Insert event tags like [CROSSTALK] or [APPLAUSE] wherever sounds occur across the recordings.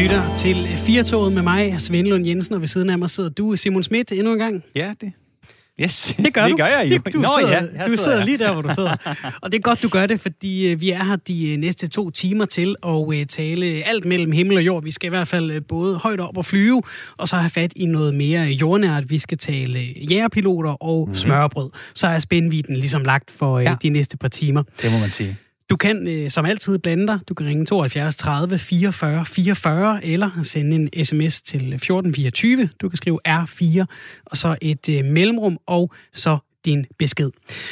lytter til Firtoget med mig, Svend Lund Jensen, og ved siden af mig sidder du, Simon Schmidt, endnu en gang. Ja, det. Yes, [LAUGHS] det gør [LAUGHS] det du. gør jeg jo. Det, du Nå, sidder, ja, du sidder sidder lige der, hvor du sidder. [LAUGHS] Og det er godt, du gør det, fordi øh, vi er her de øh, næste to timer til at øh, tale alt mellem himmel og jord. Vi skal i hvert fald både højt op og flyve, og så have fat i noget mere jordnært. Vi skal tale jægerpiloter og mm. smørbrød. Så er spændviden ligesom lagt for Ja. de næste par timer. Det må man sige. Du kan øh, som altid blande dig. Du kan ringe 72 30 44 44, eller sende en sms til 1424. Du kan skrive R4, og så et øh, mellemrum, og så din besked.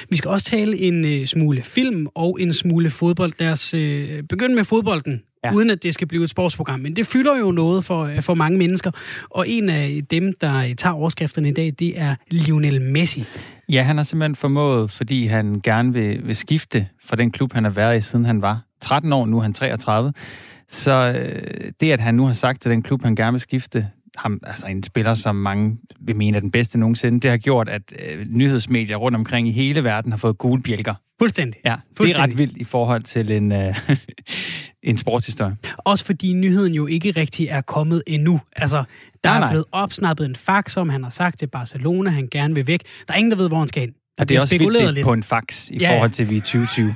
Vi skal også tale en øh, smule film og en smule fodbold. Lad os øh, begynde med fodbolden, ja. Uden at det skal blive et sportsprogram. Men det fylder jo noget for, for mange mennesker. Og en af dem, der tager overskrifterne i dag, det er Lionel Messi. Ja, han har simpelthen formået, fordi han gerne vil, vil skifte fra den klub, han har været i, siden han var 13 år, nu er han 33. Så øh, det, at han nu har sagt til den klub, han gerne vil skifte, ham, altså en spiller, som mange vil mene er den bedste nogensinde, det har gjort, at øh, nyhedsmedier rundt omkring i hele verden har fået gule bjælker. Fuldstændig. Ja, det er Fuldstændig. ret vildt i forhold til en, øh, [LAUGHS] en sportshistorie. Også fordi nyheden jo ikke rigtig er kommet endnu. Altså, der Nej, er nej. blevet opsnappet en fax, som han har sagt til Barcelona, han gerne vil væk. Der er ingen, der ved, hvor han skal hen. Der Og det er også vildt det lidt. på en fax i Ja, forhold til, vi er i 2020.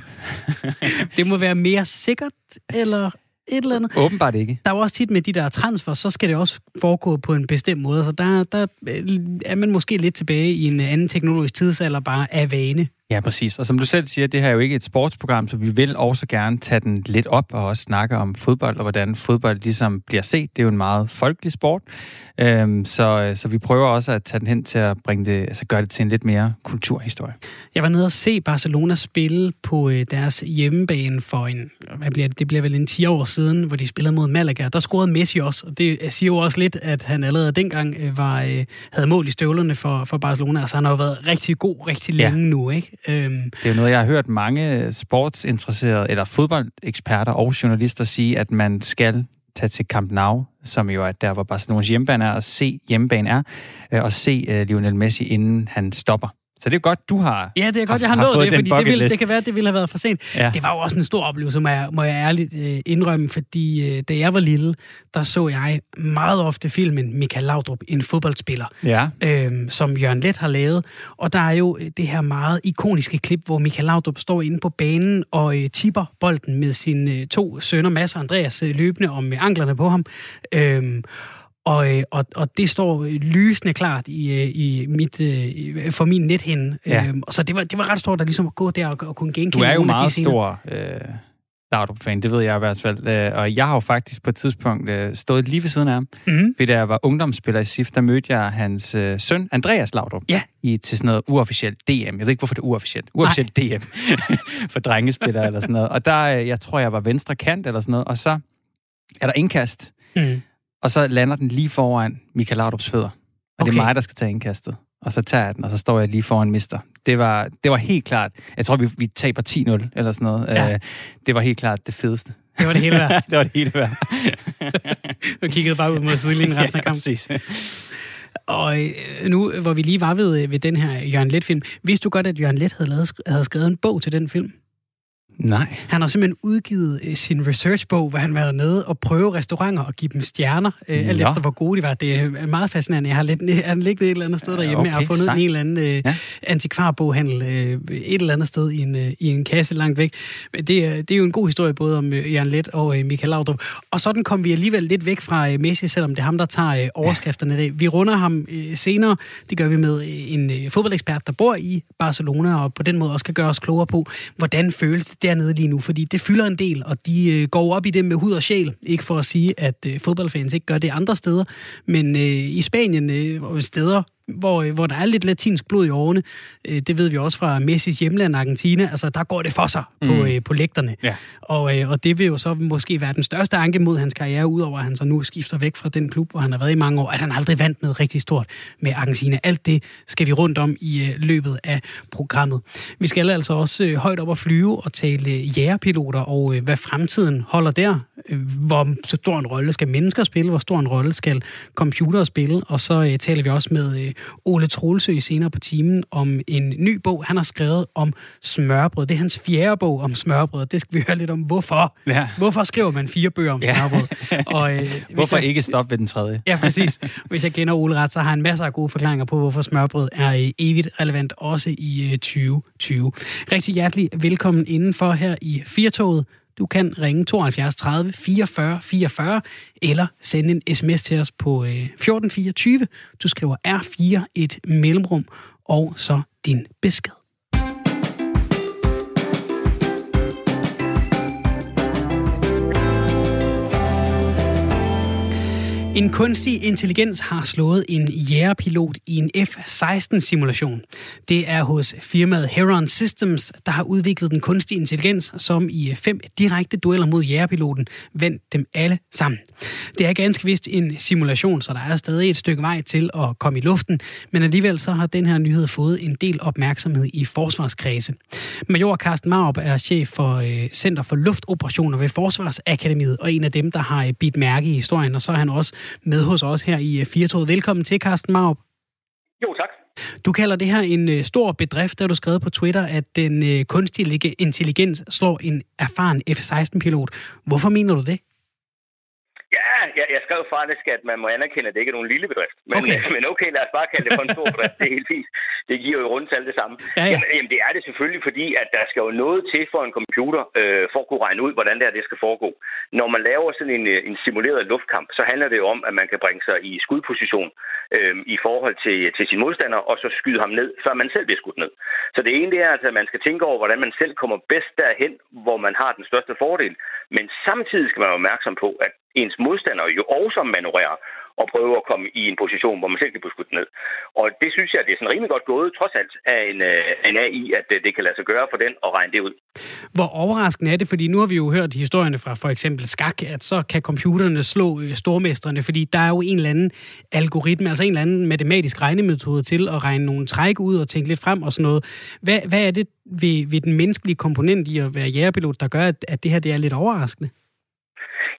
[LAUGHS] Det må være mere sikkert, eller et eller andet. Åbenbart ikke. Der er jo også tit med de der transfer, så skal det også foregå på en bestemt måde. Så der, der øh, er man måske lidt tilbage i en anden teknologisk tidsalder, bare af vane. Ja, præcis. Og som du selv siger, det her er jo ikke et sportsprogram, så vi vil også gerne tage den lidt op og også snakke om fodbold, og hvordan fodbold ligesom bliver set. Det er jo en meget folkelig sport. Øhm, så, så vi prøver også at tage den hen til at bringe det, altså gøre det til en lidt mere kulturhistorie. Jeg var nede og se Barcelona spille på øh, deres hjemmebane for en, hvad bliver det, det bliver vel en 10 år siden, hvor de spillede mod Malaga. Der scorede Messi også, og det siger jo også lidt, at han allerede dengang øh, var, øh, havde mål i støvlerne for, for Barcelona. Altså han har jo været rigtig god rigtig Ja. længe nu, ikke? Øhm, Det er jo noget, jeg har hørt mange sportsinteresserede, eller fodboldeksperter og journalister sige, at man skal tage til Camp Nou, som jo er der, hvor Barcelonas hjemmebane er, og se hjemmebane er, øh, og se øh, Lionel Messi, inden han stopper. Så det er godt, du har Ja, det er godt, jeg har har nået det, fordi det, ville, det kan være, at det ville have været for sent. Ja. Det var jo også en stor oplevelse, må jeg, må jeg ærligt øh, indrømme, fordi øh, da jeg var lille, der så jeg meget ofte filmen Michael Laudrup, en fodboldspiller, Ja, øh, som Jørgen Let har lavet. Og der er jo øh, det her meget ikoniske klip, hvor Michael Laudrup står inde på banen og øh, tipper bolden med sine øh, to sønner, Mads og Andreas, øh, løbende om øh, anklerne på ham. Øh, og, øh, og, og det står lysende klart i, øh, i mit, øh, for min nethinde. Ja. Øhm, så det var, det var ret stort at, ligesom at gå der og, og kunne genkende du er jo meget stor øh, Laudrup-fan, det ved jeg i hvert fald. Øh, og jeg har jo faktisk på et tidspunkt øh, stået lige ved siden af ham. Mm-hmm. Fordi da jeg var ungdomsspiller i SIF, der mødte jeg hans øh, søn, Andreas Laudrup, Ja. i, til sådan noget uofficielt DM. Jeg ved ikke, hvorfor det er uofficielt. Uofficielt DM [LAUGHS] for drengespillere eller sådan noget. Og der, øh, jeg tror, jeg var venstre kant eller sådan noget. Og så er der indkast, Mm. Og så lander den lige foran Michael Laudrups fødder. Og okay. det er mig, der skal tage indkastet. Og så tager jeg den, og så står jeg lige foran mister. Det var, det var helt klart. Jeg tror, vi, vi taber 10-0 eller sådan noget. Ja. Øh, det var helt klart det fedeste. Det var det hele værd. [LAUGHS] det var det hele værd. [LAUGHS] Du kiggede bare ud mod sidelinjen resten af [LAUGHS] kampen. præcis. Og øh, nu, hvor vi lige var ved, øh, ved den her Jørgen Let-film, vidste du godt, at Jørgen Let havde, lavet, havde skrevet en bog til den film? Nej. Han har simpelthen udgivet øh, sin researchbog, hvor han har været nede og prøve restauranter og give dem stjerner, øh, alt efter hvor gode de var. Det er meget fascinerende. Jeg har lidt, [LAUGHS] han ligget et eller andet sted derhjemme. Okay, jeg har fundet sejt. en eller anden øh, Ja. antikvarboghandel øh, et eller andet sted i en, øh, i en kasse langt væk. Men det, er, det er jo en god historie både om øh, Jørgen Let og øh, Michael Laudrup. Og sådan kom vi alligevel lidt væk fra øh, Messi, selvom det er ham, der tager øh, overskrifterne i dag. Vi runder ham øh, senere. Det gør vi med øh, en øh, fodboldekspert, der bor i Barcelona, og på den måde også kan gøre os klogere på, hvordan føles det dernede lige nu. Fordi det fylder en del, og de øh, går op i det med hud og sjæl. Ikke for at sige, at øh, fodboldfans ikke gør det andre steder, men øh, i Spanien øh, og steder, hvor, øh, hvor der er lidt latinsk blod i årene, øh, det ved vi også fra Messis hjemland Argentina, altså der går det for sig mm. på, øh, på lægterne. Ja. Og, øh, og det vil jo så måske være den største anke mod hans karriere, udover at han så nu skifter væk fra den klub, hvor han har været i mange år, at han aldrig vandt noget rigtig stort med Argentina. Alt det skal vi rundt om i øh, løbet af programmet. Vi skal altså også øh, højt op at flyve og tale øh, jægerpiloter og øh, hvad fremtiden holder der. øh, hvor stor en rolle skal mennesker spille, hvor stor en rolle skal computer spille, og så øh, taler vi også med øh, Ole Troelsø senere på timen om en ny bog, han har skrevet om smørbrød. Det er hans fjerde bog om smørbrød. Det skal vi høre lidt om, hvorfor. Ja. Hvorfor skriver man fire bøger om smørbrød? Ja. [LAUGHS] og, øh, hvorfor jeg, ikke stoppe ved den tredje? ja, præcis. Hvis jeg kender Ole ret, så har han masser af gode forklaringer på, hvorfor smørbrød er øh, evigt relevant, også i øh, 2020. Rigtig hjertelig velkommen indenfor her i Firtoget. Du kan ringe 72 30 44 44 eller sende en sms til os på øh, 1424. Du skriver R4 et mellemrum og så din besked. En kunstig intelligens har slået en jægerpilot i en F-16-simulation. Det er hos firmaet Heron Systems, der har udviklet den kunstige intelligens, som i fem direkte dueller mod jægerpiloten vandt dem alle sammen. Det er ganske vist en simulation, så der er stadig et stykke vej til at komme i luften, men alligevel så har den her nyhed fået en del opmærksomhed i forsvarskredse. Major Carsten Marup er chef for øh, Center for Luftoperationer ved Forsvarsakademiet, og en af dem, der har bidt mærke i historien, og så er han også med hos os her i øh, Firtoget. Velkommen til, Carsten Maup. Jo, tak. Du kalder det her en øh, stor bedrift, der du skrevet på Twitter, at den øh, kunstige intelligens slår en erfaren F-16-pilot. Hvorfor mener du det? Skrev faktisk, at man må anerkende, at det ikke er nogen lille bedrift. Men okay, [LAUGHS] men okay lad os bare kalde det for en stor bedrift. Det er helt fint. Det giver jo rundt alt det samme. Ja, ja. Jamen, jamen, det er det selvfølgelig, fordi at der skal jo noget til for en computer, øh, for at kunne regne ud, hvordan det, her, det skal foregå. Når man laver sådan en, øh, en simuleret luftkamp, så handler det jo om, at man kan bringe sig i skudposition øh, i forhold til, til sin modstander, og så skyde ham ned, før man selv bliver skudt ned. Så det ene det er altså, at man skal tænke over, hvordan man selv kommer bedst derhen, hvor man har den største fordel. Men samtidig skal man være opmærksom på, at ens modstander jo også manøvrerer og prøve at komme i en position, hvor man selv kan blive skudt ned. Og det synes jeg, det er sådan rimelig godt gået, trods alt, af en, øh, en AI, at øh, det kan lade sig gøre for den og regne det ud. Hvor overraskende er det? Fordi nu har vi jo hørt historierne fra for eksempel skak, at så kan computerne slå øh, stormesterne, fordi der er jo en eller anden algoritme, altså en eller anden matematisk regnemetode til at regne nogle træk ud og tænke lidt frem og sådan noget. Hvad, hvad er det ved, ved den menneskelige komponent i at være jægerpilot, der gør, at, at det her det er lidt overraskende?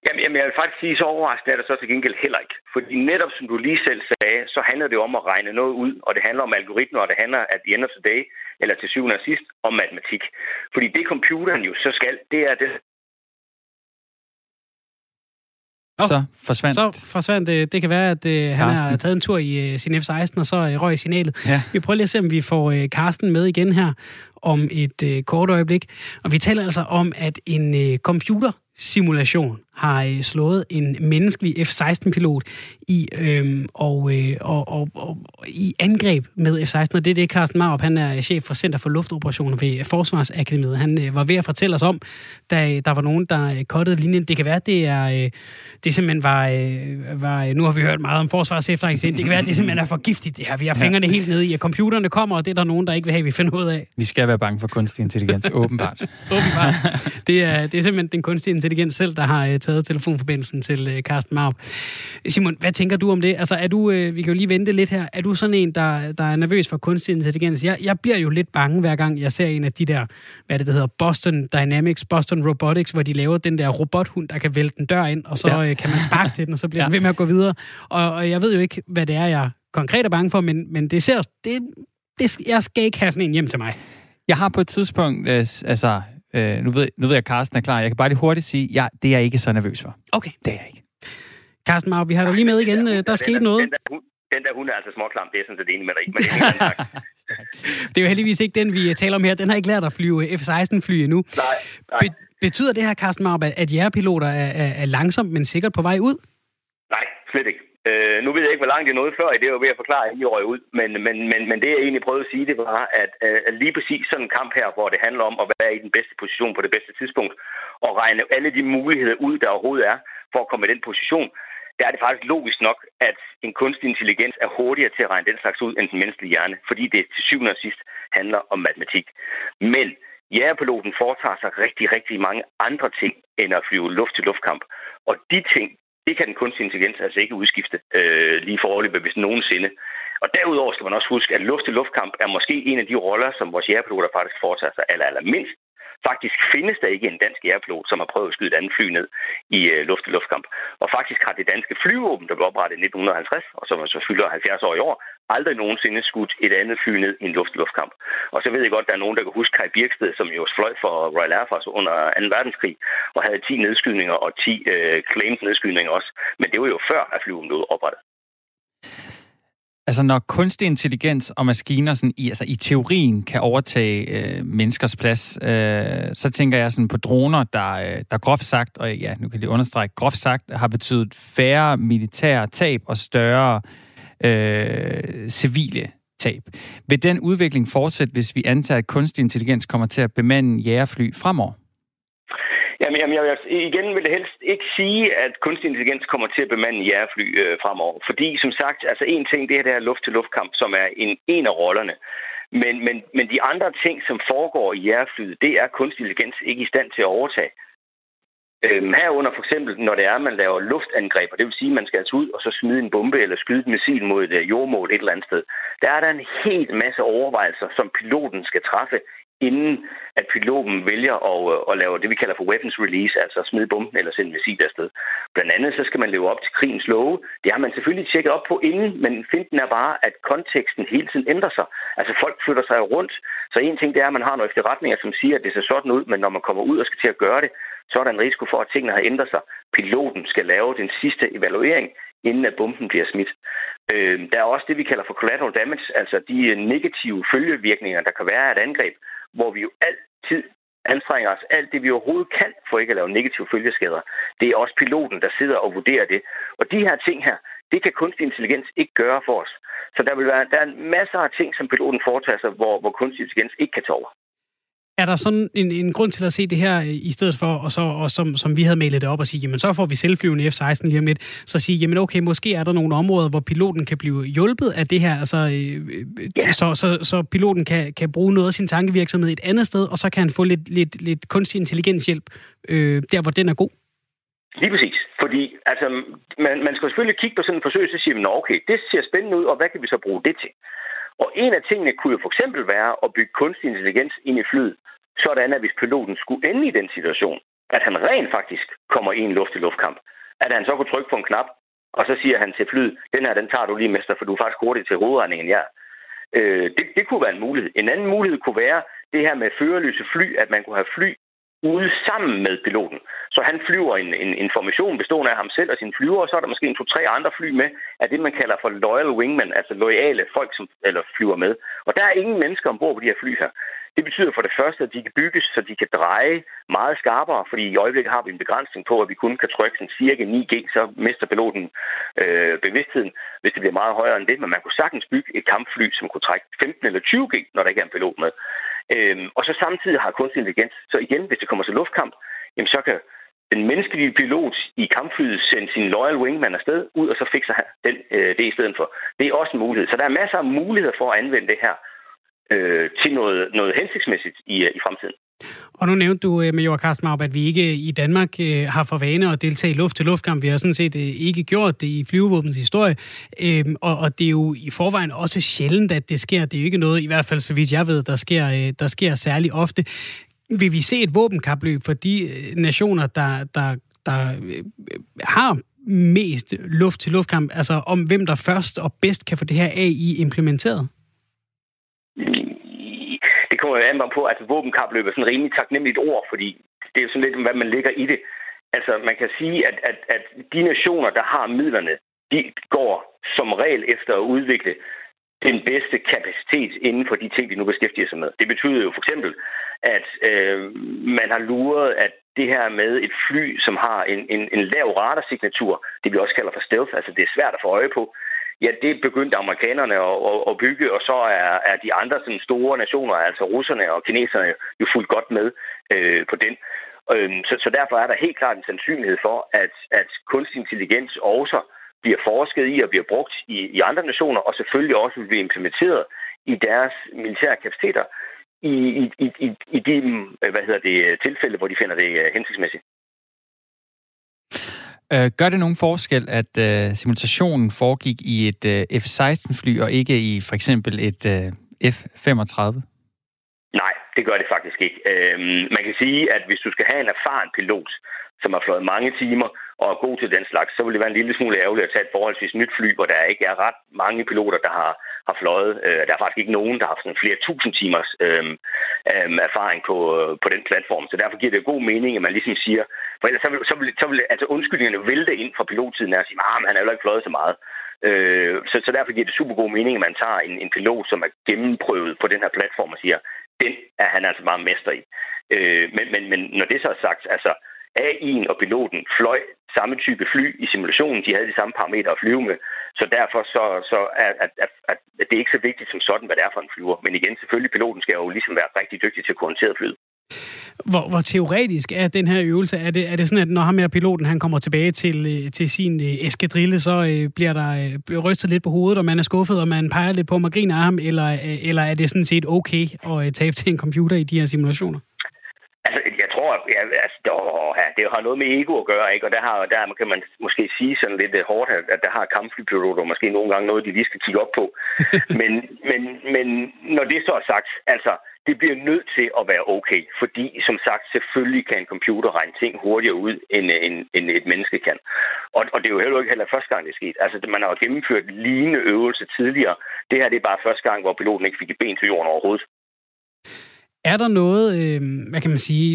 Jamen, jamen, jeg vil faktisk sige, så overraskende er det så til gengæld heller ikke. Fordi netop som du lige selv sagde, så handler det om at regne noget ud, og det handler om algoritmer, og det handler at the end of the day, eller til syvende og sidst, om matematik. Fordi det computeren jo så skal, det er det, Oh, så forsvandt... Så forsvandt det. Det kan være, at uh, han har taget en tur i uh, sin F-16, og så uh, røg signalet. Ja. Vi prøver lige at se, om vi får uh, Karsten med igen her om et uh, kort øjeblik. Og vi taler altså om, at en uh, computer simulation har øh, slået en menneskelig F-16-pilot i, øhm, og, øh, og, og, og, i angreb med F-16. Og det er det, Carsten Marup, han er chef for Center for Luftoperationer ved Forsvarsakademiet. Han øh, var ved at fortælle os om, da der var nogen, der øh, kottede linjen. Det kan være, det er øh, det simpelthen var, øh, var... Nu har vi hørt meget om Forsvars Det kan være, det simpelthen er for giftigt. Det her. Vi har fingrene ja. helt nede i, at computerne kommer, og det er der nogen, der ikke vil have, vi finder ud af. Vi skal være bange for kunstig intelligens, [LAUGHS] åbenbart. åbenbart. Det er, det er simpelthen den kunstige intelligens selv, der har øh, taget telefonforbindelsen til øh, Carsten Maup. Simon, hvad tænker du om det? Altså, er du, øh, vi kan jo lige vente lidt her. Er du sådan en, der, der er nervøs for kunstig intelligens? Jeg, jeg bliver jo lidt bange, hver gang jeg ser en af de der, hvad det, der hedder, Boston Dynamics, Boston Robotics, hvor de laver den der robothund, der kan vælte en dør ind, og så ja. øh, kan man sparke til den, og så bliver ja. den ved med at gå videre. Og, og jeg ved jo ikke, hvad det er, jeg konkret er bange for, men, men det ser, det, det, jeg skal ikke have sådan en hjem til mig. Jeg har på et tidspunkt, øh, altså Øh, nu, ved, nu ved jeg, at Carsten er klar. Jeg kan bare lige hurtigt sige, ja, det er jeg ikke så nervøs for. Okay. Det er jeg ikke. Carsten Mar, vi har dig lige med igen. Der, der er sket noget. Den der, hun, den der hun er altså småklam, det er sådan set enig med dig. Men det, er [LAUGHS] det er jo heldigvis ikke den, vi taler om her. Den har ikke lært at flyve F-16-fly endnu. Nej, nej. Be- betyder det her, Carsten Mar, at jægerpiloter er, er, er langsomt, men sikkert på vej ud? Nej, slet ikke. Øh, nu ved jeg ikke, hvor langt det nåede før, det er ved at forklare, at I røg ud. Men, men, men, men det, jeg egentlig prøvede at sige, det var, at, øh, at lige præcis sådan en kamp her, hvor det handler om at være i den bedste position på det bedste tidspunkt, og regne alle de muligheder ud, der overhovedet er, for at komme i den position, der er det faktisk logisk nok, at en kunstig intelligens er hurtigere til at regne den slags ud end den menneskelige hjerne, fordi det til syvende og sidst handler om matematik. Men jægerpiloten foretager sig rigtig, rigtig mange andre ting, end at flyve luft til luftkamp. Og de ting, det kan den kunstige intelligens altså ikke udskifte øh, lige forløbet, hvis nogensinde. Og derudover skal man også huske, at luft-til-luftkamp er måske en af de roller, som vores jægerpiloter faktisk foretager sig aller, aller mindst. Faktisk findes der ikke en dansk jægerpilot, som har prøvet at skyde et andet fly ned i øh, luft-til-luftkamp. Og faktisk har det danske flyvåben, der blev oprettet i 1950, og som så fylder 70 år i år, aldrig nogensinde skudt et andet fly ned i en luft-luftkamp. Og så ved jeg godt, at der er nogen, der kan huske Kai Birksted, som jo fløj for Royal Air Force under 2. verdenskrig, og havde 10 nedskydninger og 10 øh, claimed nedskydninger også. Men det var jo før, at flyvåben blev oprettet. Altså når kunstig intelligens og maskiner sådan i, altså i teorien kan overtage øh, menneskers plads, øh, så tænker jeg sådan på droner, der, øh, der groft sagt, og ja, nu kan jeg understrege, groft sagt har betydet færre militære tab og større øh, Øh, civile tab. Vil den udvikling fortsætte, hvis vi antager, at kunstig intelligens kommer til at bemande jægerfly fremover? Jamen, jamen jeg, altså- igen vil jeg helst ikke sige, at kunstig intelligens kommer til at bemande jægerfly øh, fremover. Fordi, som sagt, altså en ting, det er det her luft-til-luftkamp, som er en, en af rollerne. Men, men, men de andre ting, som foregår i jægerflyet, det er kunstig intelligens ikke i stand til at overtage. Øhm, herunder for eksempel, når det er, at man laver luftangreb, og det vil sige, at man skal altså ud og så smide en bombe eller skyde et missil mod et øh, jordmål et eller andet sted. Der er der en helt masse overvejelser, som piloten skal træffe, inden at piloten vælger at, øh, at lave det, vi kalder for weapons release, altså at smide bomben eller sende missil afsted. Blandt andet så skal man leve op til krigens love. Det har man selvfølgelig tjekket op på inden, men finden er bare, at konteksten hele tiden ændrer sig. Altså folk flytter sig rundt. Så en ting det er, at man har nogle efterretninger, som siger, at det ser sådan ud, men når man kommer ud og skal til at gøre det, så er der en risiko for, at tingene har ændret sig. Piloten skal lave den sidste evaluering, inden at bomben bliver smidt. Øh, der er også det, vi kalder for collateral damage, altså de øh, negative følgevirkninger, der kan være af et angreb, hvor vi jo altid anstrenger os alt det, vi overhovedet kan, for ikke at lave negative følgeskader. Det er også piloten, der sidder og vurderer det. Og de her ting her, det kan kunstig intelligens ikke gøre for os. Så der vil være der er masser af ting, som piloten foretager sig, hvor, hvor kunstig intelligens ikke kan tage over. Er der sådan en, en grund til at se det her øh, i stedet for, og, så, og som, som vi havde malet det op og sige, jamen så får vi selvflyvende F-16 lige om lidt, så sige, jamen okay, måske er der nogle områder, hvor piloten kan blive hjulpet af det her, altså, øh, ja. så, så, så piloten kan, kan bruge noget af sin tankevirksomhed et andet sted, og så kan han få lidt, lidt, lidt kunstig intelligenshjælp, øh, der hvor den er god. Lige præcis. Fordi altså, man, man skal selvfølgelig kigge på sådan en forsøg, så siger man, okay, det ser spændende ud, og hvad kan vi så bruge det til? Og en af tingene kunne jo for eksempel være at bygge kunstig intelligens ind i flyet, sådan at hvis piloten skulle ende i den situation, at han rent faktisk kommer i en luft-til-luftkamp, at han så kunne trykke på en knap, og så siger han til flyet, den her, den tager du lige, mester, for du er faktisk hurtigt til hovedregningen, ja. Øh, det, det kunne være en mulighed. En anden mulighed kunne være det her med førerløse fly, at man kunne have fly ude sammen med piloten. Så han flyver en, en, information bestående af ham selv og sine flyver, og så er der måske en to-tre andre fly med af det, man kalder for loyal wingmen, altså loyale folk, som eller flyver med. Og der er ingen mennesker ombord på de her fly her. Det betyder for det første, at de kan bygges, så de kan dreje meget skarpere, fordi i øjeblikket har vi en begrænsning på, at vi kun kan trykke sådan cirka 9G, så mister piloten øh, bevidstheden, hvis det bliver meget højere end det. Men man kunne sagtens bygge et kampfly, som kunne trække 15 eller 20G, når der ikke er en pilot med. Øhm, og så samtidig har kunstig intelligens. Så igen, hvis det kommer til luftkamp, jamen så kan den menneskelige pilot i kampflyet sende sin loyal wingman afsted ud, og så fikser han den, øh, det i stedet for. Det er også en mulighed. Så der er masser af muligheder for at anvende det her øh, til noget, noget hensigtsmæssigt i, øh, i fremtiden. Og nu nævnte du, Major Carsten Maup, at vi ikke i Danmark øh, har for vane at deltage i luft-til-luftkamp. Vi har sådan set øh, ikke gjort det i flyvevåbens historie. Øhm, og, og det er jo i forvejen også sjældent, at det sker. Det er jo ikke noget, i hvert fald så vidt jeg ved, der sker, øh, der sker særlig ofte. Vil vi se et våbenkapløb for de nationer, der, der, der har mest luft-til-luftkamp, altså om hvem der først og bedst kan få det her AI implementeret? Det kommer jo an på, at altså, våbenkapløb er sådan et rimelig taknemmeligt ord, fordi det er jo sådan lidt, hvad man ligger i det. Altså, man kan sige, at, at, at de nationer, der har midlerne, de går som regel efter at udvikle den bedste kapacitet inden for de ting, de nu beskæftiger sig med. Det betyder jo for eksempel, at øh, man har luret, at det her med et fly, som har en, en, en lav radarsignatur, det vi også kalder for stealth, altså det er svært at få øje på, ja, det begyndte amerikanerne at, at, at bygge, og så er, er de andre sådan, store nationer, altså russerne og kineserne, jo fuldt godt med øh, på den. Øhm, så, så derfor er der helt klart en sandsynlighed for, at, at kunstig intelligens også bliver forsket i og bliver brugt i, i andre nationer, og selvfølgelig også vil blive implementeret i deres militære kapaciteter i, i, i, i de øh, hvad hedder det, tilfælde, hvor de finder det øh, hensigtsmæssigt. Øh, gør det nogen forskel, at øh, simulationen foregik i et øh, F-16-fly og ikke i for eksempel et øh, F-35? Nej, det gør det faktisk ikke. Øhm, man kan sige, at hvis du skal have en erfaren pilot, som har fløjet mange timer og er god til den slags, så vil det være en lille smule ærgerligt at tage et forholdsvis nyt fly, hvor der ikke er ret mange piloter, der har, har fløjet. Øh, der er faktisk ikke nogen, der har haft sådan flere tusind timers øh, øh, erfaring på, øh, på den platform. Så derfor giver det god mening, at man ligesom siger, for ellers så vil, så vil, så vil altså undskyldningerne vælte ind fra pilottiden og sige, at ah, han har jo ikke fløjet så meget. Øh, så, så derfor giver det super god mening, at man tager en, en pilot, som er gennemprøvet på den her platform og siger, den er han altså bare mester i. Øh, men, men, men når det så er sagt, altså AI'en og piloten fløj samme type fly i simulationen. De havde de samme parametre at flyve med. Så derfor så, så er at, at, at det er ikke så vigtigt som sådan, hvad det er for en flyver. Men igen, selvfølgelig, piloten skal jo ligesom være rigtig dygtig til at kunne håndtere flyet. Hvor, hvor teoretisk er den her øvelse? Er det, er det sådan, at når ham her piloten han kommer tilbage til, øh, til sin øh, eskadrille, så øh, bliver der øh, bliver rystet lidt på hovedet, og man er skuffet, og man peger lidt på og griner af ham, eller, øh, eller er det sådan set okay at øh, tabe til en computer i de her simulationer? Ja, ja, det har noget med ego at gøre, ikke? og der, har, der kan man måske sige sådan lidt hårdt, at der har kampflypiloter måske nogle gange noget, de lige skal kigge op på. [LAUGHS] men, men, men når det så er sagt, altså, det bliver nødt til at være okay, fordi som sagt, selvfølgelig kan en computer regne ting hurtigere ud, end, end, end et menneske kan. Og, og det er jo heller ikke heller første gang, det er sket. Altså, man har jo gennemført lignende øvelser tidligere. Det her det er bare første gang, hvor piloten ikke fik et ben til jorden overhovedet. Er der noget, øh, hvad kan man sige,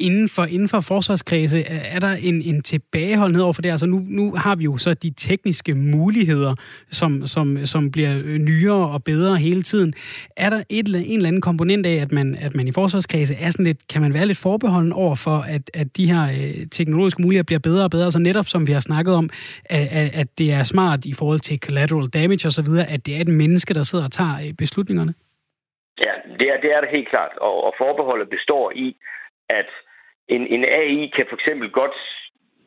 inden for, inden for forsvarskredse, er der en, en tilbageholdenhed over for det? Altså nu, nu har vi jo så de tekniske muligheder, som, som, som bliver nyere og bedre hele tiden. Er der et, en eller anden komponent af, at man, at man i forsvarskredse er sådan lidt, kan man være lidt forbeholden over for, at, at de her øh, teknologiske muligheder bliver bedre og bedre? Altså netop som vi har snakket om, at, at det er smart i forhold til collateral damage osv., at det er et menneske, der sidder og tager øh, beslutningerne? Ja, det er, det er det helt klart. Og, og forbeholdet består i, at en, en AI kan for eksempel godt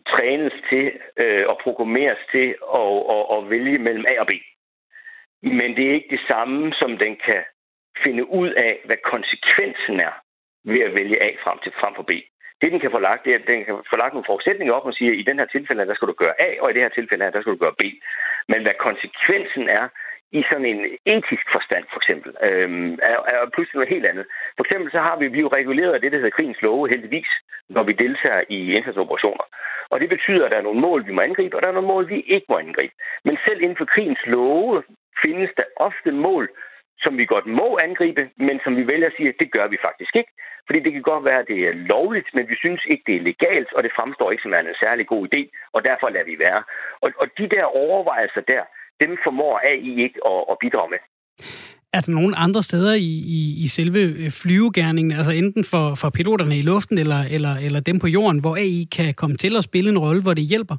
trænes til øh, og programmeres til at, at, at vælge mellem A og B. Men det er ikke det samme, som den kan finde ud af, hvad konsekvensen er ved at vælge A frem, til, frem for B. Det, den kan få lagt, det er, at den kan få lagt nogle forudsætninger op og sige, at i den her tilfælde, der skal du gøre A, og i det her tilfælde, der skal du gøre B. Men hvad konsekvensen er, i sådan en etisk forstand, for eksempel, øhm, er, er pludselig noget helt andet. For eksempel så har vi, vi jo reguleret af det, der hedder krigens love, heldigvis, når vi deltager i indsatsoperationer. Og det betyder, at der er nogle mål, vi må angribe, og der er nogle mål, vi ikke må angribe. Men selv inden for krigens love findes der ofte mål, som vi godt må angribe, men som vi vælger at sige, at det gør vi faktisk ikke. Fordi det kan godt være, at det er lovligt, men vi synes ikke, det er legalt, og det fremstår ikke som en særlig god idé, og derfor lader vi være. Og, og de der overvejelser der, dem formår AI ikke at, at bidrage med. Er der nogle andre steder i, i, i selve øh, flyvegærningen, altså enten for, for piloterne i luften eller, eller, eller dem på jorden, hvor AI kan komme til at spille en rolle, hvor det hjælper?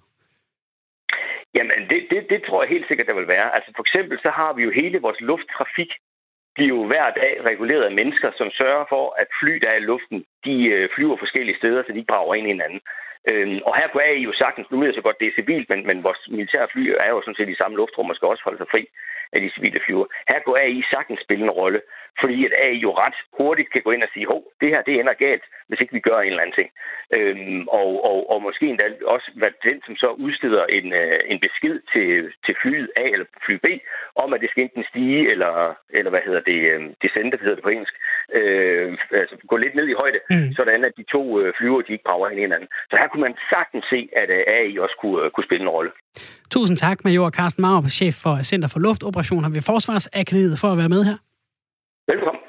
Jamen, det, det, det tror jeg helt sikkert, der vil være. Altså for eksempel så har vi jo hele vores lufttrafik, bliver jo hver dag reguleret af mennesker, som sørger for, at fly, der er i luften, de øh, flyver forskellige steder, så de ikke brager ind i hinanden. Øhm, og her kunne AI jo sagtens, nu ved jeg så godt, det er civilt, men, men vores militære fly er jo sådan set i samme luftrum og skal også holde sig fri af de civile flyver. Her kunne AI sagtens spille en rolle, fordi at AI jo ret hurtigt kan gå ind og sige, hov, det her det ender galt, hvis ikke vi gør en eller anden ting. Øhm, og, og, og måske endda også være den, som så udsteder en, øh, en besked til, til flyet A eller fly B, om at det skal enten stige, eller, eller hvad hedder det, øh, descente, hedder det på engelsk, øh, altså gå lidt ned i højde, mm. sådan at de to øh, flyver, de ikke brager ind i hinanden. Så her kunne man sagtens se, at øh, AI også kunne, øh, kunne spille en rolle. Tusind tak, Major Carsten Mauer, chef for Center for Luftoperationer ved Forsvarsakademiet, for at være med her. Velkommen.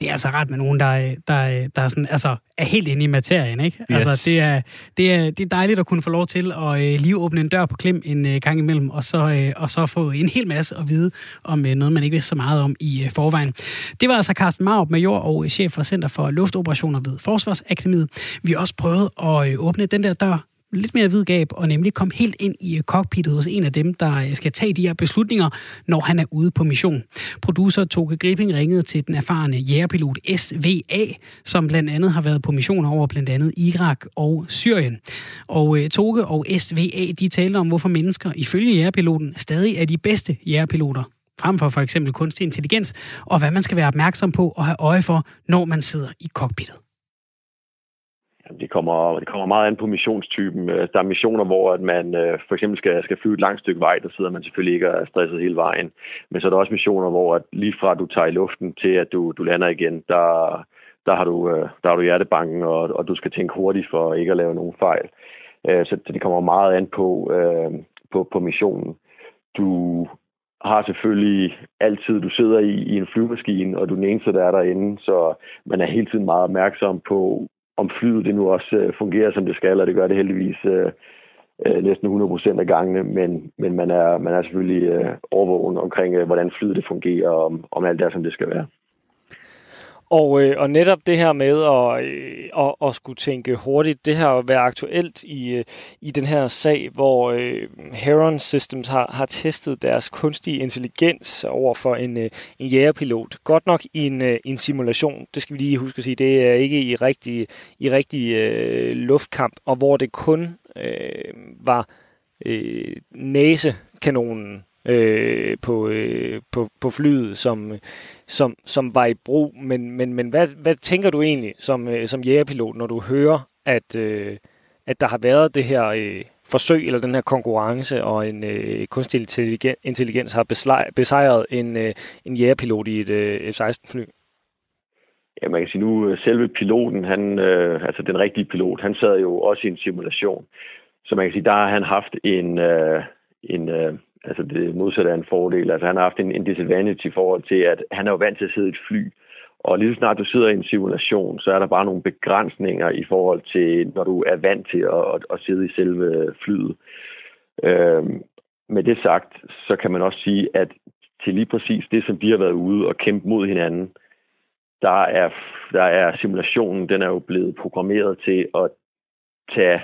Det er altså ret med nogen, der, der, der er, sådan, altså, er helt inde i materien. Ikke? Yes. Altså, det, er, det, er, det er dejligt at kunne få lov til at uh, lige åbne en dør på klem en uh, gang imellem, og så, uh, og så få en hel masse at vide om uh, noget, man ikke vidste så meget om i uh, forvejen. Det var altså Carsten Marup, major og chef for Center for Luftoperationer ved Forsvarsakademiet. Vi har også prøvet at uh, åbne den der dør lidt mere vidgab og nemlig komme helt ind i cockpittet hos en af dem, der øh, skal tage de her beslutninger, når han er ude på mission. Producer Toke Gripping ringede til den erfarne jægerpilot SVA, som blandt andet har været på missioner over blandt andet Irak og Syrien. Og øh, Toke og SVA, de taler om, hvorfor mennesker ifølge jægerpiloten stadig er de bedste jægerpiloter frem for for eksempel kunstig intelligens, og hvad man skal være opmærksom på og have øje for, når man sidder i cockpittet. Det kommer, det kommer meget an på missionstypen. Øh, der er missioner, hvor at man øh, for eksempel skal, skal flyve et langt stykke vej, der sidder man selvfølgelig ikke og er stresset hele vejen. Men så er der også missioner, hvor at lige fra du tager i luften til at du, du lander igen, der, der, har du, øh, der har du hjertebanken, og, og du skal tænke hurtigt for ikke at lave nogen fejl. Så, så det kommer meget an på, på, på missionen. Du har selvfølgelig altid, du sidder i, i en flyvemaskine, og du er den eneste, der er derinde, så man er hele tiden meget opmærksom på, om flyet det nu også øh, fungerer, som det skal, og det gør det heldigvis øh, øh, næsten 100 procent af gangene, men, men man, er, man er selvfølgelig øh, overvågen omkring, øh, hvordan flyet det fungerer, og om, om alt det, som det skal være. Og, øh, og netop det her med at, øh, at, at skulle tænke hurtigt, det her at være aktuelt i, øh, i den her sag, hvor øh, Heron Systems har, har testet deres kunstige intelligens over for en, øh, en jægerpilot. Godt nok i en, øh, en simulation, det skal vi lige huske at sige, det er ikke i rigtig, i rigtig øh, luftkamp, og hvor det kun øh, var øh, næsekanonen, øh, på, øh, på, på flyet, som, som, som var i brug. Men, men, men hvad, hvad tænker du egentlig som, øh, som jægerpilot, når du hører, at, øh, at der har været det her øh, forsøg, eller den her konkurrence, og en øh, kunstig intelligens har besejret en, øh, en jægerpilot i et øh, F-16-fly? Ja, man kan sige nu, øh, selve piloten, han, øh, altså den rigtige pilot, han sad jo også i en simulation. Så man kan sige, der har han haft en, øh, en, øh, altså det modsatte er en fordel. Altså han har haft en, en disadvantage i forhold til, at han er jo vant til at sidde i et fly. Og lige så snart du sidder i en simulation, så er der bare nogle begrænsninger i forhold til, når du er vant til at, at, at sidde i selve flyet. Øhm, med det sagt, så kan man også sige, at til lige præcis det, som de har været ude og kæmpe mod hinanden, der er, der er simulationen, den er jo blevet programmeret til at tage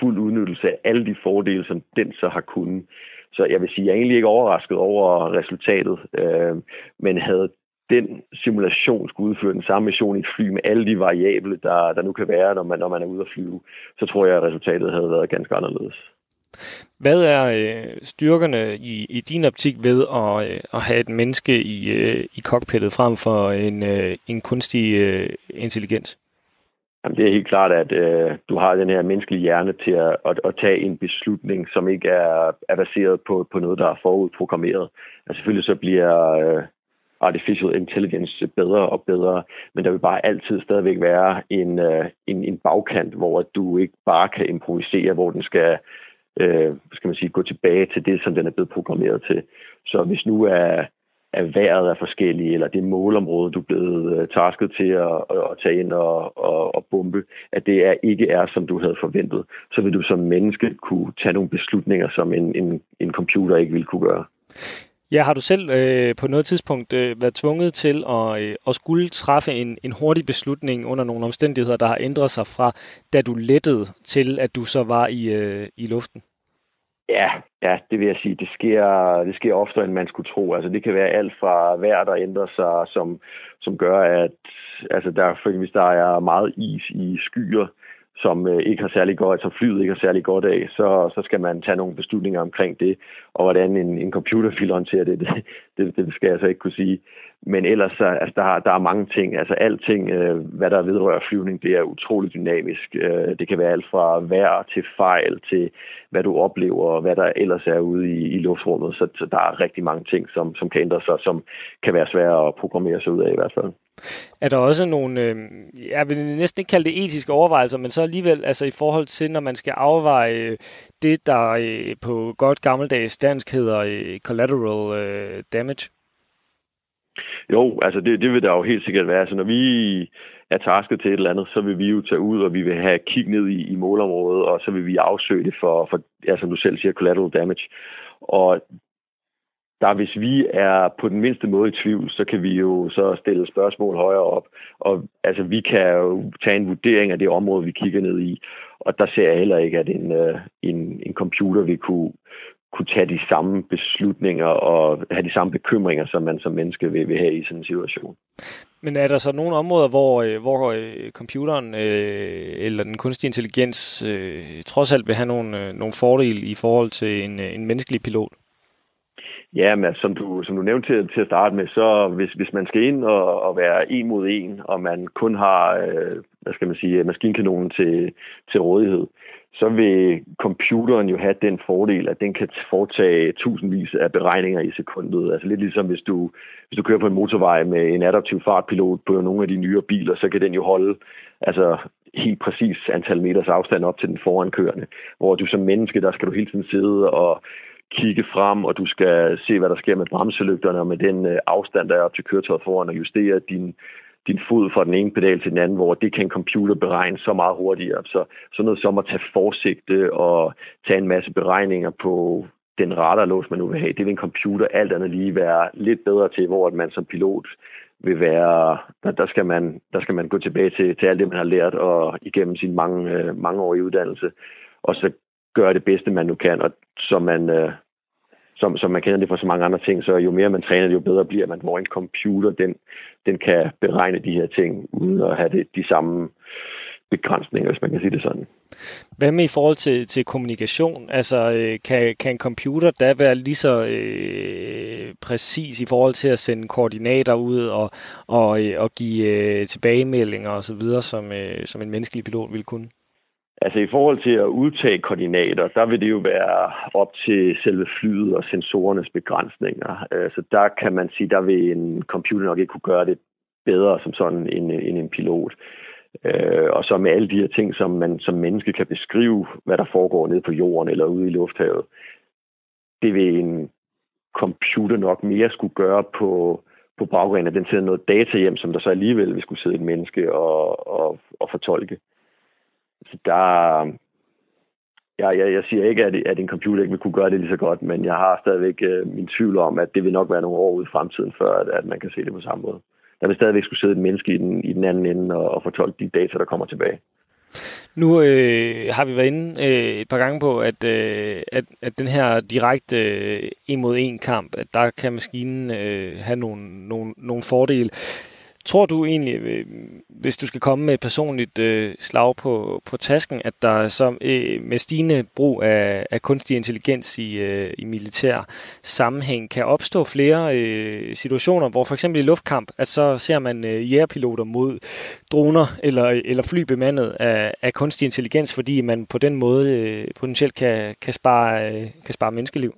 fuld udnyttelse af alle de fordele, som den så har kunnet. Så jeg vil sige, jeg er egentlig ikke overrasket over resultatet, øh, men havde den simulation skulle udføre den samme mission i et fly med alle de variable, der, der nu kan være, når man, når man er ude at flyve, så tror jeg, at resultatet havde været ganske anderledes. Hvad er øh, styrkerne i, i din optik ved at, øh, at have et menneske i, øh, i cockpittet frem for en, øh, en kunstig øh, intelligens? Jamen, det er helt klart, at øh, du har den her menneskelige hjerne til at, at, at tage en beslutning, som ikke er, er baseret på, på noget, der er forudprogrammeret. Altså selvfølgelig så bliver øh, artificial intelligence bedre og bedre, men der vil bare altid stadigvæk være en, øh, en, en bagkant, hvor du ikke bare kan improvisere, hvor den skal, øh, skal man sige, gå tilbage til det, som den er blevet programmeret til. Så hvis nu er at vejret er forskellige, eller det målområde, du er blevet øh, tasket til at, at tage ind og, og, og bombe, at det er, ikke er, som du havde forventet, så vil du som menneske kunne tage nogle beslutninger, som en, en, en computer ikke ville kunne gøre. Ja, har du selv øh, på noget tidspunkt øh, været tvunget til at, øh, at skulle træffe en, en hurtig beslutning under nogle omstændigheder, der har ændret sig fra, da du lettede til, at du så var i, øh, i luften? Ja, ja, det vil jeg sige. Det sker, det sker oftere, end man skulle tro. Altså, det kan være alt fra vejr, der ændrer sig, som, som gør, at altså, der, for hvis der er meget is i skyer, som øh, ikke har særlig godt, som flyet ikke har særlig godt af, så, så skal man tage nogle beslutninger omkring det, og hvordan en, en computer [LAUGHS] vil håndtere det, det, det, det skal jeg så ikke kunne sige. Men ellers, så, altså, der, der er mange ting, altså alting, øh, hvad der vedrører flyvning, det er utroligt dynamisk. Øh, det kan være alt fra vejr til fejl, til hvad du oplever, og hvad der ellers er ude i, i luftrummet, så, så der er rigtig mange ting, som, som kan ændre sig, som kan være svære at programmere sig ud af i hvert fald. Er der også nogle, øh, jeg vil næsten ikke kalde det etiske overvejelser, men så alligevel altså i forhold til, når man skal afveje det, der øh, på godt gammeldags dansk hedder øh, collateral øh, damage? Jo, altså det, det vil der jo helt sikkert være. Så når vi er tasket til et eller andet, så vil vi jo tage ud, og vi vil have kig ned i, i målområdet, og så vil vi afsøge det for, for ja, som du selv siger, collateral damage. Og der hvis vi er på den mindste måde i tvivl, så kan vi jo så stille spørgsmål højere op. Og altså, vi kan jo tage en vurdering af det område, vi kigger ned i. Og der ser jeg heller ikke, at en, øh, en, en computer vil kunne, kunne tage de samme beslutninger og have de samme bekymringer, som man som menneske vil, vil have i sådan en situation. Men er der så nogle områder, hvor, øh, hvor øh, computeren øh, eller den kunstige intelligens øh, trods alt vil have nogle, øh, nogle fordele i forhold til en, en menneskelig pilot? Ja, men som du, som du nævnte til, til at starte med, så hvis, hvis man skal ind og, og være en mod en, og man kun har, øh, hvad skal man sige, maskinkanonen til, til rådighed, så vil computeren jo have den fordel, at den kan foretage tusindvis af beregninger i sekundet. Altså lidt ligesom hvis du, hvis du kører på en motorvej med en adaptiv fartpilot på nogle af de nyere biler, så kan den jo holde altså helt præcis antal meters afstand op til den forankørende. Hvor du som menneske, der skal du hele tiden sidde og kigge frem, og du skal se, hvad der sker med bremselygterne, og med den øh, afstand, der er op til køretøjet foran, og justere din, din fod fra den ene pedal til den anden, hvor det kan en computer beregne så meget hurtigere. Så sådan noget som at tage forsigte og tage en masse beregninger på den radarlås, man nu vil have, det vil en computer alt andet lige være lidt bedre til, hvor man som pilot vil være, der, der, skal, man, der skal man gå tilbage til, til alt det, man har lært og igennem sin mange, øh, mange år i uddannelse, og så gøre det bedste, man nu kan, og så man, øh, som, som man kender det fra så mange andre ting, så jo mere man træner, jo bedre bliver man, hvor en computer, den, den kan beregne de her ting, uden at have det, de samme begrænsninger, hvis man kan sige det sådan. Hvad med i forhold til, til kommunikation? Altså, øh, kan, kan en computer da være lige så øh, præcis i forhold til at sende koordinater ud og, og, øh, og give øh, tilbagemeldinger osv., som, øh, som en menneskelig pilot ville kunne? Altså i forhold til at udtage koordinater, der vil det jo være op til selve flyet og sensorernes begrænsninger. Øh, så der kan man sige, der vil en computer nok ikke kunne gøre det bedre som sådan end, end en pilot. Øh, og så med alle de her ting, som man som menneske kan beskrive, hvad der foregår nede på jorden eller ude i lufthavet, det vil en computer nok mere skulle gøre på, på baggrund af den sender noget data hjem, som der så alligevel vil skulle sidde et menneske og, og, og fortolke. Så der, jeg, jeg, jeg siger ikke, at, at en computer ikke vil kunne gøre det lige så godt, men jeg har stadigvæk øh, min tvivl om, at det vil nok være nogle år ude i fremtiden, før at, at man kan se det på samme måde. Der vil stadigvæk skulle sidde et menneske i den, i den anden ende og, og fortolke de data, der kommer tilbage. Nu øh, har vi været inde øh, et par gange på, at, øh, at, at den her direkte øh, en mod en kamp, at der kan maskinen øh, have nogle, nogle, nogle fordele. Tror du egentlig, øh, hvis du skal komme med et personligt øh, slag på, på tasken, at der så øh, med stigende brug af, af kunstig intelligens i, øh, i militær sammenhæng kan opstå flere øh, situationer, hvor for eksempel i luftkamp, at så ser man øh, jægerpiloter mod droner eller, eller fly bemandet af, af kunstig intelligens, fordi man på den måde øh, potentielt kan, kan, spare, øh, kan spare menneskeliv?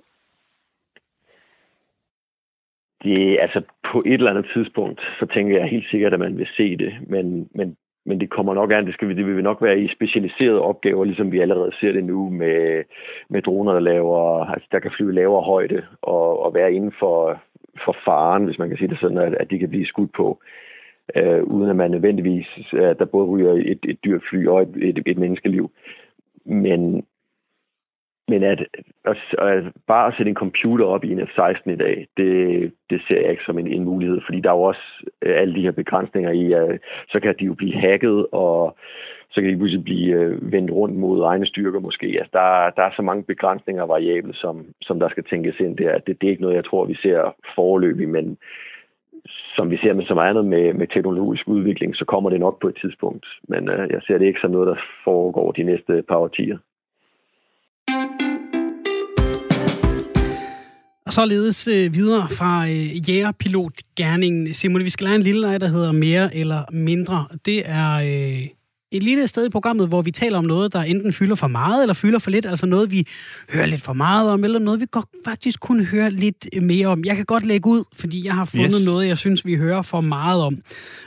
Det, altså på et eller andet tidspunkt, så tænker jeg helt sikkert, at man vil se det, men, men, men det kommer nok an, det, skal vi, det vil nok være i specialiserede opgaver, ligesom vi allerede ser det nu med, med droner, der, laver, altså der kan flyve lavere højde og, og være inden for, for faren, hvis man kan sige det sådan, at, at de kan blive skudt på, øh, uden at man nødvendigvis, at der både ryger et, et dyrt fly og et, et, et menneskeliv. Men, men at, at, at bare at sætte en computer op i en F-16 i dag, det, det ser jeg ikke som en, en mulighed, fordi der er jo også øh, alle de her begrænsninger i, at så kan de jo blive hacket, og så kan de pludselig blive øh, vendt rundt mod egne styrker måske. Altså, der, der er så mange begrænsninger og variable, som, som der skal tænkes ind der. Det, det er ikke noget, jeg tror, vi ser foreløbig, men som vi ser med så meget andet med, med teknologisk udvikling, så kommer det nok på et tidspunkt. Men øh, jeg ser det ikke som noget, der foregår de næste par årtier. Og således øh, videre fra øh, jægerpilotgærningen. Simon, vi skal lade en lille leg, der hedder mere eller mindre. Det er øh, et lille sted i programmet, hvor vi taler om noget, der enten fylder for meget eller fylder for lidt. Altså noget, vi hører lidt for meget om, eller noget, vi godt faktisk kunne høre lidt mere om. Jeg kan godt lægge ud, fordi jeg har fundet yes. noget, jeg synes, vi hører for meget om.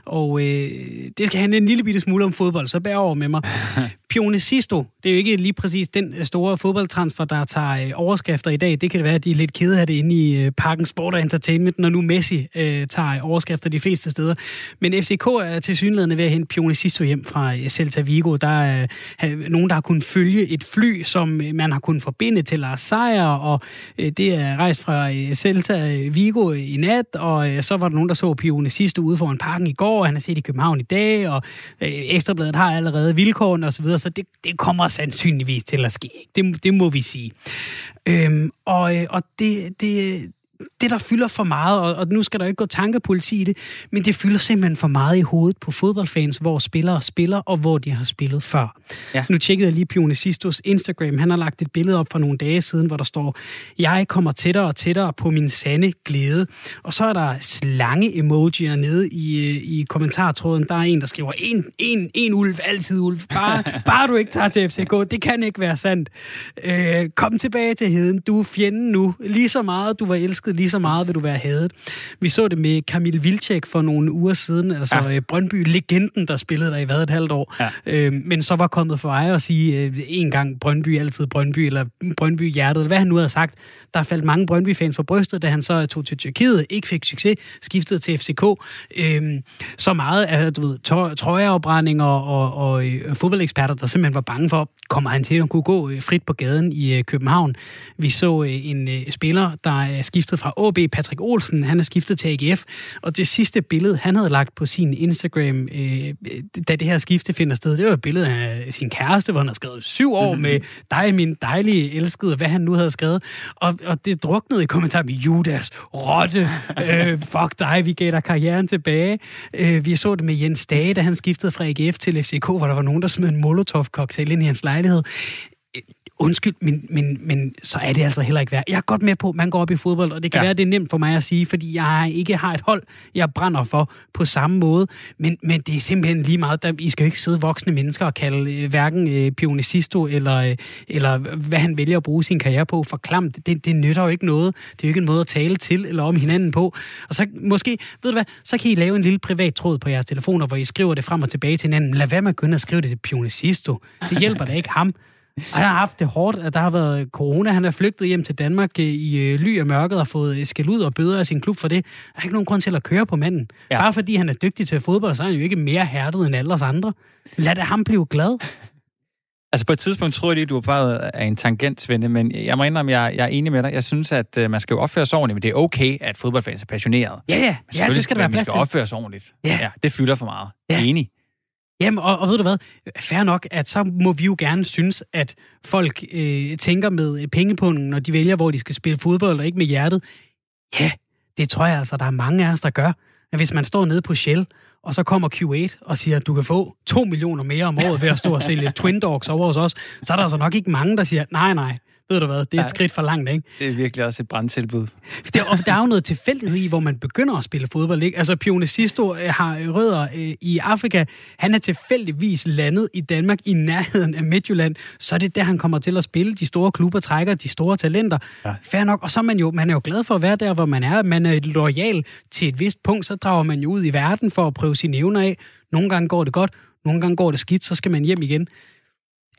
Og øh, det skal handle en lille bitte smule om fodbold, så bær over med mig. [LAUGHS] Pione Sisto, det er jo ikke lige præcis den øh, store fodboldtransfer, der tager øh, overskrifter i dag. Det kan det være, at de er lidt kede af det inde i øh, Parken Sport og Entertainment, når nu Messi øh, tager overskrifter de fleste steder. Men FCK er til synligheden ved at hente Pione Sisto hjem fra øh, Celta Vigo. Der er øh, nogen, der har kunnet følge et fly, som øh, man har kunnet forbinde til Lars Seier, og øh, det er rejst fra øh, Celta øh, Vigo øh, i nat, og øh, så var der nogen, der så Pione Sisto ude foran parken i går, og han er set i København i dag, og øh, Ekstrabladet har allerede vilkårene osv., så det, det kommer sandsynligvis til at ske. Det, det må vi sige. Øhm, og, øh, og det, det, det, der fylder for meget, og, og nu skal der ikke gå tankepoliti i det, men det fylder simpelthen for meget i hovedet på fodboldfans, hvor spillere spiller, og hvor de har spillet før. Ja. Nu tjekkede jeg lige Pione Sistos Instagram. Han har lagt et billede op for nogle dage siden, hvor der står, jeg kommer tættere og tættere på min sande glæde. Og så er der slange-emojier nede i, i kommentartråden. Der er en, der skriver, en, en, en ulv, altid ulv. Bare, [LAUGHS] bare du ikke tager til FCK. Det kan ikke være sandt. Øh, kom tilbage til heden. Du er fjenden nu. Lige så meget du var elsket, lige så meget vil du være hadet. Vi så det med Kamil Vilcek for nogle uger siden, altså ja. Øh, Brøndby-legenden, der spillede der i hvad et halvt år. Ja. Øh, men så var kommet for vej at sige øh, en gang Brøndby, altid Brøndby, eller Brøndby hjertet, eller hvad han nu havde sagt. Der faldt mange Brøndby-fans for brystet, da han så tog til Tyrkiet, ikke fik succes, skiftede til FCK. Øh, så meget af du ved, trøjeafbrændinger og, og, og, og øh, fodboldeksperter, der simpelthen var bange for, kommer han til at kunne gå frit på gaden i øh, København. Vi så en spiller, der er skiftet fra AB, Patrick Olsen, han er skiftet til AGF, og det sidste billede, han havde lagt på sin Instagram, da det her skifte finder sted, det var et billede af sin kæreste, hvor han har skrevet syv år med dig, min dejlige elskede, hvad han nu havde skrevet. Og, og det druknede i kommentarer med Judas, Rotte, øh, [LAUGHS] fuck dig, vi gav dig karrieren tilbage. Øh, vi så det med Jens Dage, da han skiftede fra AGF til FCK, hvor der var nogen, der smed en Molotov-cocktail ind i hans lejlighed undskyld, men, men, men så er det altså heller ikke værd. Jeg er godt med på, at man går op i fodbold, og det kan ja. være, det er nemt for mig at sige, fordi jeg ikke har et hold, jeg brænder for på samme måde, men, men det er simpelthen lige meget, der, I skal jo ikke sidde voksne mennesker og kalde øh, hverken øh, Pionicisto eller, øh, eller hvad han vælger at bruge sin karriere på for klamt. Det, det nytter jo ikke noget. Det er jo ikke en måde at tale til eller om hinanden på. Og så måske, ved du hvad, så kan I lave en lille privat tråd på jeres telefoner, hvor I skriver det frem og tilbage til hinanden. Lad være med at begynde at skrive det til Pionicisto. Det hjælper da ikke ham. Og han har haft det hårdt, at der har været corona. Han er flygtet hjem til Danmark øh, i øh, ly og mørket og fået skæld ud og bøder af sin klub for det. Der er ikke nogen grund til at køre på manden. Ja. Bare fordi han er dygtig til fodbold, så er han jo ikke mere hærdet end alle os andre. Lad det ham blive glad. Altså på et tidspunkt troede jeg, at du var bare af en tangent, Svende, men jeg må indrømme, at jeg, jeg er enig med dig. Jeg synes, at uh, man skal jo opføre sig ordentligt, men det er okay, at fodboldfans er passionerede. Ja, ja. ja det skal der være plads til. skal opføre sig ordentligt. Ja. ja. det fylder for meget. Ja. Enig. Jamen, og, og ved du hvad? Fair nok, at så må vi jo gerne synes, at folk øh, tænker med øh, pengepungen, når de vælger, hvor de skal spille fodbold, og ikke med hjertet. Ja, det tror jeg altså, der er mange af os, der gør. At hvis man står nede på Shell, og så kommer Q8 og siger, at du kan få 2 millioner mere om året ved at stå og sælge Twin Dogs over hos os, så er der altså nok ikke mange, der siger, nej, nej, ved du hvad, det er et ja, skridt for langt, ikke? Det er virkelig også et brandtilbud. Der, og der er jo noget tilfældighed i, hvor man begynder at spille fodbold, ikke? Altså, Pione Sisto øh, har rødder øh, i Afrika. Han er tilfældigvis landet i Danmark i nærheden af Midtjylland. Så er det der, han kommer til at spille. De store klubber trækker de store talenter. Ja. Fair nok. Og så er man jo, man er jo glad for at være der, hvor man er. Man er lojal til et vist punkt, så drager man jo ud i verden for at prøve sine evner af. Nogle gange går det godt, nogle gange går det skidt, så skal man hjem igen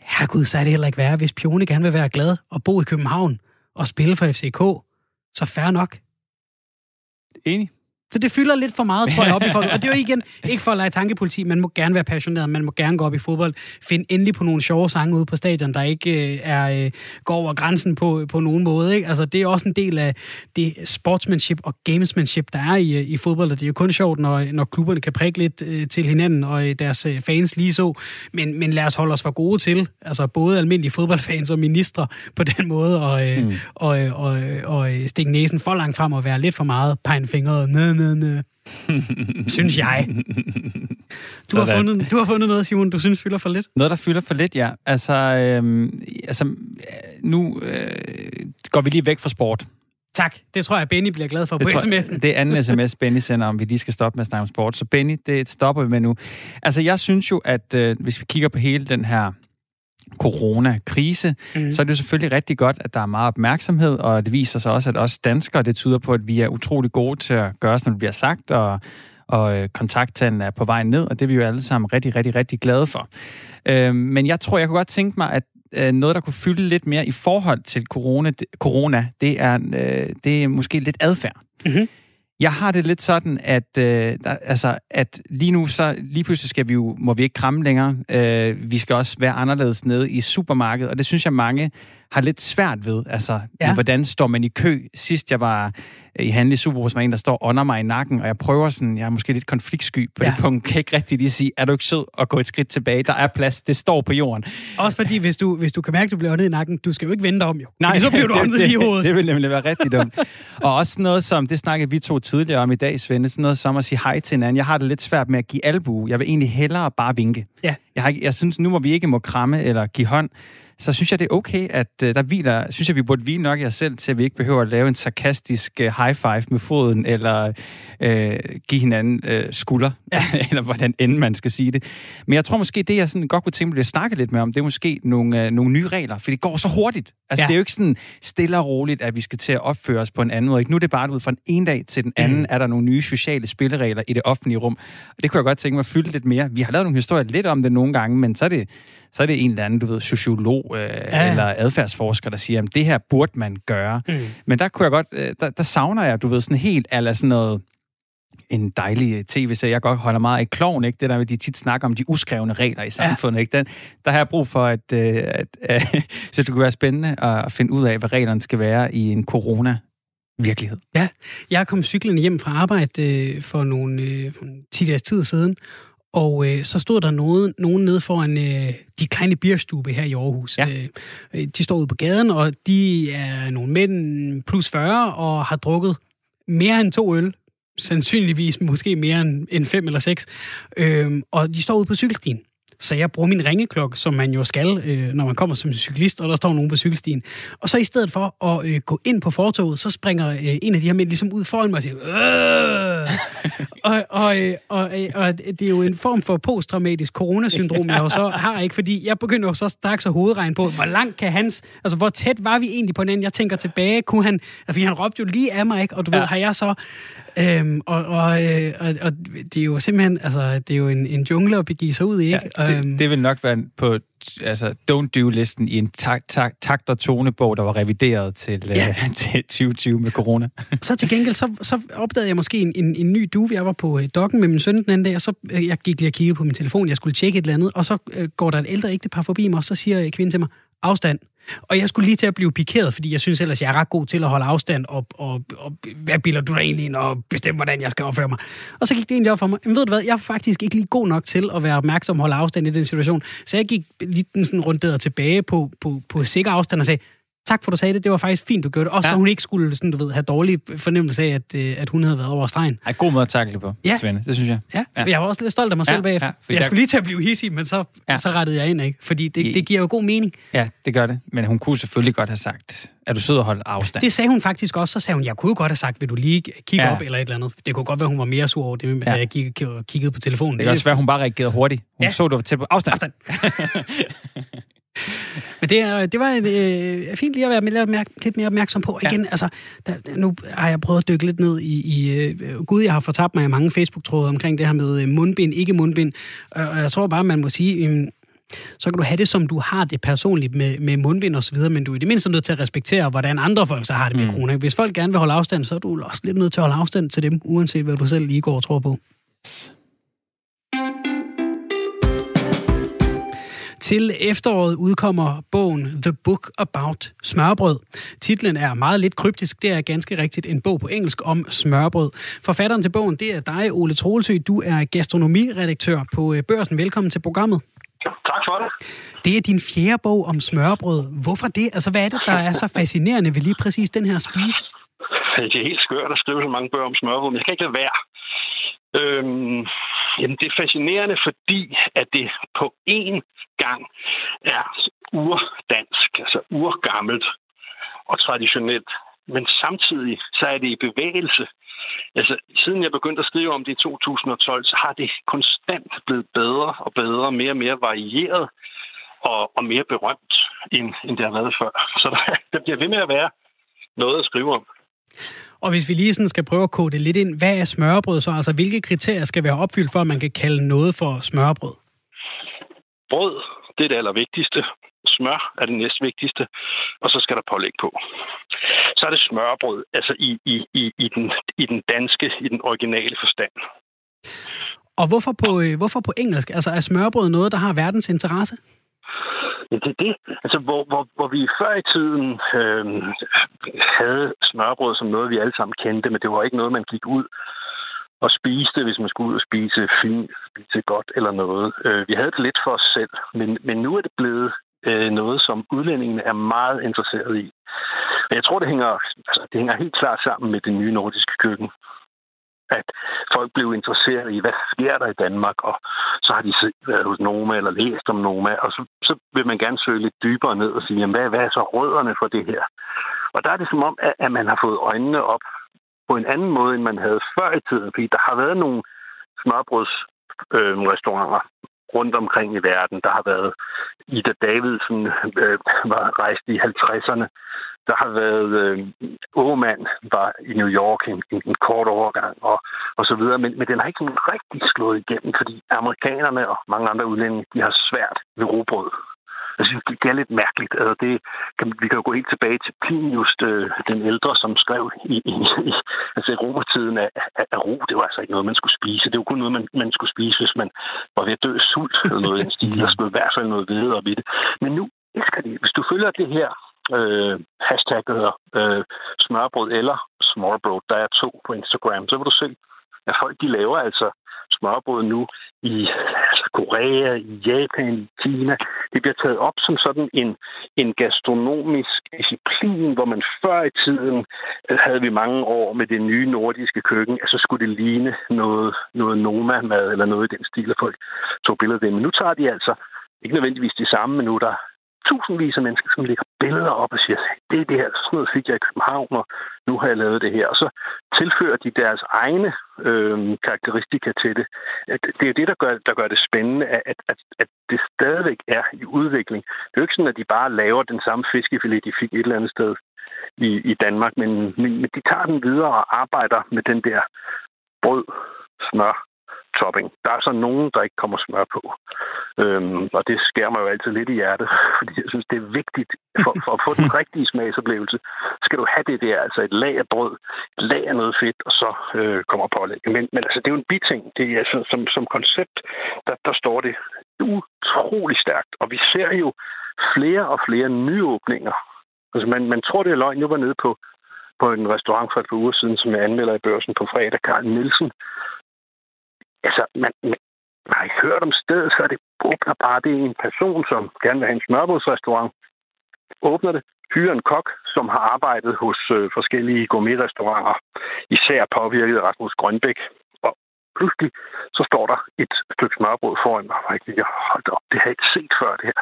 herregud, så er det heller ikke værre. Hvis Pione gerne vil være glad og bo i København og spille for FCK, så færre nok. Enig. Så det fylder lidt for meget, tror jeg, op i [LAUGHS] folk. Og det er jo igen ikke for at lege tankepoliti. Man må gerne være passioneret, man må gerne gå op i fodbold. Find endelig på nogle sjove sange ude på stadion, der ikke øh, er, øh, går over grænsen på, på nogen måde. Ikke? Altså, det er også en del af det sportsmanship og gamesmanship, der er i, øh, i fodbold. Og det er jo kun sjovt, når, når klubberne kan prikke lidt øh, til hinanden, og øh, deres øh, fans lige så. Men, men lad os holde os for gode til, altså både almindelige fodboldfans og ministre på den måde, og, øh, mm. og, øh, og, og, og stikke næsen for langt frem og være lidt for meget pegnfingret ned, ned, synes jeg. Du har, fundet, du har fundet noget, Simon, du synes fylder for lidt? Noget, der fylder for lidt, ja. Altså, øhm, altså nu øh, går vi lige væk fra sport. Tak. Det tror jeg, Benny bliver glad for det på sms'en. Det er anden sms, Benny sender, om vi lige skal stoppe med at snakke om sport. Så Benny, det stopper vi med nu. Altså, jeg synes jo, at øh, hvis vi kigger på hele den her coronakrise, mm. så er det jo selvfølgelig rigtig godt, at der er meget opmærksomhed, og det viser sig også, at os danskere, det tyder på, at vi er utrolig gode til at gøre, som det bliver sagt, og, og øh, kontakttallen er på vej ned, og det er vi jo alle sammen rigtig, rigtig, rigtig glade for. Øh, men jeg tror, jeg kunne godt tænke mig, at øh, noget, der kunne fylde lidt mere i forhold til corona, corona det, er, øh, det er måske lidt adfærd. Mm-hmm. Jeg har det lidt sådan, at, øh, der, altså, at lige nu, så lige pludselig skal vi jo, må vi ikke kramme længere. Øh, vi skal også være anderledes nede i supermarkedet, og det synes jeg mange har lidt svært ved. Altså, ja. hvordan står man i kø? Sidst jeg var i handel i Superbrus, en, der står under mig i nakken, og jeg prøver sådan, jeg er måske lidt konfliktsky på ja. det punkt, kan ikke rigtig lige sige, er du ikke sød at gå et skridt tilbage? Der er plads, det står på jorden. Også fordi, hvis du, hvis du kan mærke, at du bliver åndet i nakken, du skal jo ikke vente om jo. Nej, så bliver du [LAUGHS] åndet i hovedet. Det, vil nemlig være rigtig dumt. [LAUGHS] og også noget som, det snakkede vi to tidligere om i dag, Svende, sådan noget som at sige hej til hinanden. Jeg har det lidt svært med at give albu. Jeg vil egentlig hellere bare vinke. Ja. Jeg, har, jeg synes, nu hvor vi ikke må kramme eller give hånd, så synes jeg, det er okay, at uh, der hviler, synes jeg, vi burde hvile nok jer selv til, at vi ikke behøver at lave en sarkastisk uh, high five med foden, eller uh, give hinanden uh, skulder, ja. [LAUGHS] eller hvordan end man skal sige det. Men jeg tror måske, det jeg sådan godt kunne tænke mig at snakke lidt med om, det er måske nogle, uh, nogle nye regler, for det går så hurtigt. Altså, ja. det er jo ikke sådan stille og roligt, at vi skal til at opføre os på en anden måde. Ikke? Nu er det bare ud fra den ene dag til den anden, mm. er der nogle nye sociale spilleregler i det offentlige rum. Og det kunne jeg godt tænke mig at fylde lidt mere. Vi har lavet nogle historier lidt om det nogle gange, men så er det så er det en eller anden, du ved, sociolog øh, ja. eller adfærdsforsker, der siger, at det her burde man gøre. Mm. Men der kunne jeg godt, øh, der, der savner jeg, du ved, sådan helt, eller sådan noget, en dejlig tv-serie. Jeg godt holder meget af kloven, ikke? Det der med, de tit snakker om de uskrevne regler i samfundet, ja. ikke? Den, der har jeg brug for, at, øh, at, [LAUGHS] at så det kunne være spændende at finde ud af, hvad reglerne skal være i en corona virkelighed. Ja, jeg kom cyklen hjem fra arbejde øh, for nogle øh, 10 dages tid siden, og øh, så stod der nogen, nogen nede foran øh, de kleine bierstube her i Aarhus. Ja. Øh, øh, de står ude på gaden, og de er nogle mænd plus 40 og har drukket mere end to øl. Sandsynligvis måske mere end, end fem eller seks. Øh, og de står ude på cykelstien. Så jeg bruger min ringeklokke, som man jo skal, øh, når man kommer som cyklist, og der står nogen på cykelstien. Og så i stedet for at øh, gå ind på fortoget, så springer øh, en af de her mænd ligesom ud foran mig og siger, øh! og, og, øh, og, øh, og det er jo en form for posttraumatisk coronasyndrom, jeg jo så har, ikke? Fordi jeg begynder jo så straks at hovedregne på, hvor langt kan hans... Altså, hvor tæt var vi egentlig på hinanden? Jeg tænker tilbage, kunne han... Altså, han råbte jo lige af mig, ikke? Og du ja. ved, har jeg så Øhm, og, og, øh, og, og det er jo simpelthen, altså, det er jo en, en jungle at begive sig ud i, ikke? Ja, det, øhm, det vil nok være på altså, don't do-listen i en takt, takt, takt og tonebog, der var revideret til, ja. uh, [LAUGHS] til 2020 med corona. så til gengæld, så, så opdagede jeg måske en, en, en ny duve. Jeg var på uh, dokken med min søn den anden dag, og så uh, jeg gik lige og kiggede på min telefon. Jeg skulle tjekke et eller andet, og så uh, går der et ældre ægtepar forbi mig, og så siger kvinden til mig, afstand. Og jeg skulle lige til at blive pikeret, fordi jeg synes ellers, jeg er ret god til at holde afstand, og, og, og hvad bilder du dig egentlig ind, og bestemme, hvordan jeg skal opføre mig. Og så gik det egentlig op for mig, men ved du hvad, jeg er faktisk ikke lige god nok til at være opmærksom og holde afstand i den situation. Så jeg gik lige sådan rundt tilbage på, på, på sikker afstand og sagde, tak for, du sagde det. Det var faktisk fint, du gjorde det. Også ja. så hun ikke skulle sådan, du ved, have dårlig fornemmelse af, at, øh, at hun havde været over stregen. Ej, god måde at takle på, ja. Svende. Det synes jeg. Ja. ja. Jeg var også lidt stolt af mig ja. selv bagefter. Ja, jeg, jeg skulle lige til at blive hissig, men så, ja. så rettede jeg ind, ikke? Fordi det, det giver jo god mening. Ja, det gør det. Men hun kunne selvfølgelig godt have sagt, er du sød at holde afstand? Det sagde hun faktisk også. Så sagde hun, jeg kunne jo godt have sagt, vil du lige kigge ja. op eller et eller andet. Det kunne godt være, hun var mere sur over det, ja. jeg kiggede på telefonen. Det kan også være, hun bare reagerede hurtigt. Hun ja. så, du var til på afstand. afstand. [LAUGHS] [LAUGHS] Men det, det var et, øh, fint lige at være lidt, mere, lidt mere opmærksom på. Ja. Igen, altså, der, nu har jeg prøvet at dykke lidt ned i... i øh, Gud, jeg har fortabt mig i mange Facebook-tråde omkring det her med øh, mundbind, ikke mundbind. Og jeg tror bare, man må sige... Øh, så kan du have det, som du har det personligt med, med mundbind og så videre, men du er i det mindste nødt til at respektere, hvordan andre folk så har det med mm. corona. Hvis folk gerne vil holde afstand, så er du også lidt nødt til at holde afstand til dem, uanset hvad du selv lige går og tror på. Til efteråret udkommer bogen The Book About Smørbrød. Titlen er meget lidt kryptisk. Det er ganske rigtigt en bog på engelsk om smørbrød. Forfatteren til bogen, det er dig, Ole Troelsø. Du er gastronomiredaktør på øh, Børsen. Velkommen til programmet. Tak for det. Det er din fjerde bog om smørbrød. Hvorfor det? Altså, hvad er det, der er så fascinerende ved lige præcis den her spise? Det er helt skørt at skrive så mange bøger om smørbrød, men jeg kan ikke lade være. Øhm, jamen, det er fascinerende, fordi at det på én gang er urdansk, altså urgammelt og traditionelt. Men samtidig så er det i bevægelse. Altså, siden jeg begyndte at skrive om det i 2012, så har det konstant blevet bedre og bedre, mere og mere varieret og, og mere berømt, end, end det har været før. Så der, [LAUGHS] der bliver ved med at være noget at skrive om. Og hvis vi lige sådan skal prøve at kode det lidt ind, hvad er smørbrød så? Altså, hvilke kriterier skal være opfyldt, for at man kan kalde noget for smørbrød? Brød, det er det allervigtigste. Smør er det næstvigtigste, og så skal der pålæg på. Så er det smørbrød, altså i, i, i, i, den, i den danske, i den originale forstand. Og hvorfor på, øh, hvorfor på engelsk? Altså er smørbrød noget, der har verdens interesse? Men det er det, altså hvor, hvor, hvor vi før i tiden øh, havde smørbrød som noget, vi alle sammen kendte, men det var ikke noget, man gik ud og spiste, hvis man skulle ud og spise fint, spise godt eller noget. Øh, vi havde det lidt for os selv, men, men nu er det blevet øh, noget, som udlændingene er meget interesseret i. Og jeg tror, det hænger, altså, det hænger helt klart sammen med det nye nordiske køkken at folk blev interesseret i, hvad sker der i Danmark, og så har de været hos Noma eller læst om Noma, og så, så vil man gerne søge lidt dybere ned og sige, jamen, hvad, hvad er så rødderne for det her? Og der er det som om, at, at man har fået øjnene op på en anden måde, end man havde før i tiden, fordi der har været nogle smørbrødsrestauranter øh, rundt omkring i verden. Der har været Ida Davidsen, øh, var rejst i 50'erne. Der har været øh, Åmand, var i New York en, en, en kort overgang, og, og så videre. Men, men den har ikke rigtig slået igennem, fordi amerikanerne og mange andre udlændinge, de har svært ved robrød. Altså, Jeg synes, det er lidt mærkeligt. Altså, det, kan, vi kan jo gå helt tilbage til Plinius, øh, den ældre, som skrev i, i, i altså i romertiden, af, af, af ro, det var altså ikke noget, man skulle spise. Det var kun noget, man, man skulle spise, hvis man var ved at dø af sult eller noget i den stil. Der skulle i hvert fald noget ved op i det. Men nu elsker de. Hvis du følger det her øh, hashtag, der hedder øh, smørbrød eller smørbrød. der er to på Instagram, så vil du se, at folk de laver altså smørbrød nu i altså Korea, i Japan, i Kina. Det bliver taget op som sådan en, en gastronomisk disciplin, hvor man før i tiden havde vi mange år med det nye nordiske køkken, altså skulle det ligne noget, noget Noma-mad eller noget i den stil, at folk tog billeder af det. Men nu tager de altså ikke nødvendigvis de samme, minutter, tusindvis af mennesker, som lægger billeder op og siger, det er det her, sådan noget fik jeg i København, og nu har jeg lavet det her. Og så tilfører de deres egne øh, karakteristika til det. Det er det, der gør, der gør det spændende, at, at, at det stadigvæk er i udvikling. Det er jo ikke sådan, at de bare laver den samme fiskefilet, de fik et eller andet sted i, i Danmark, men, men, men de tager den videre og arbejder med den der brød, smør, topping. Der er så nogen, der ikke kommer smør på. Øhm, og det skærer mig jo altid lidt i hjertet, [LAUGHS] fordi jeg synes, det er vigtigt. For, for at få den rigtige smagsoplevelse, skal du have det der, altså et lag af brød, et lag af noget fedt, og så øh, kommer pålæg. Men, men altså, det er jo en biting. Det er, altså, som, som koncept, der, der står det utrolig stærkt. Og vi ser jo flere og flere nyåbninger. Altså, man, man tror, det er løgn. Jeg var nede på, på en restaurant for et par uger siden, som jeg anmelder i børsen på fredag, Karl Nielsen, altså, man, man har ikke hørt om stedet, så det åbner bare. Det er en person, som gerne vil have en smørbrødsrestaurant, åbner det, hyrer en kok, som har arbejdet hos øh, forskellige gourmetrestauranter, især påvirket af Rasmus Grønbæk. Og pludselig så står der et stykke smørbrød foran mig, og jeg hold op, det har jeg ikke set før det her.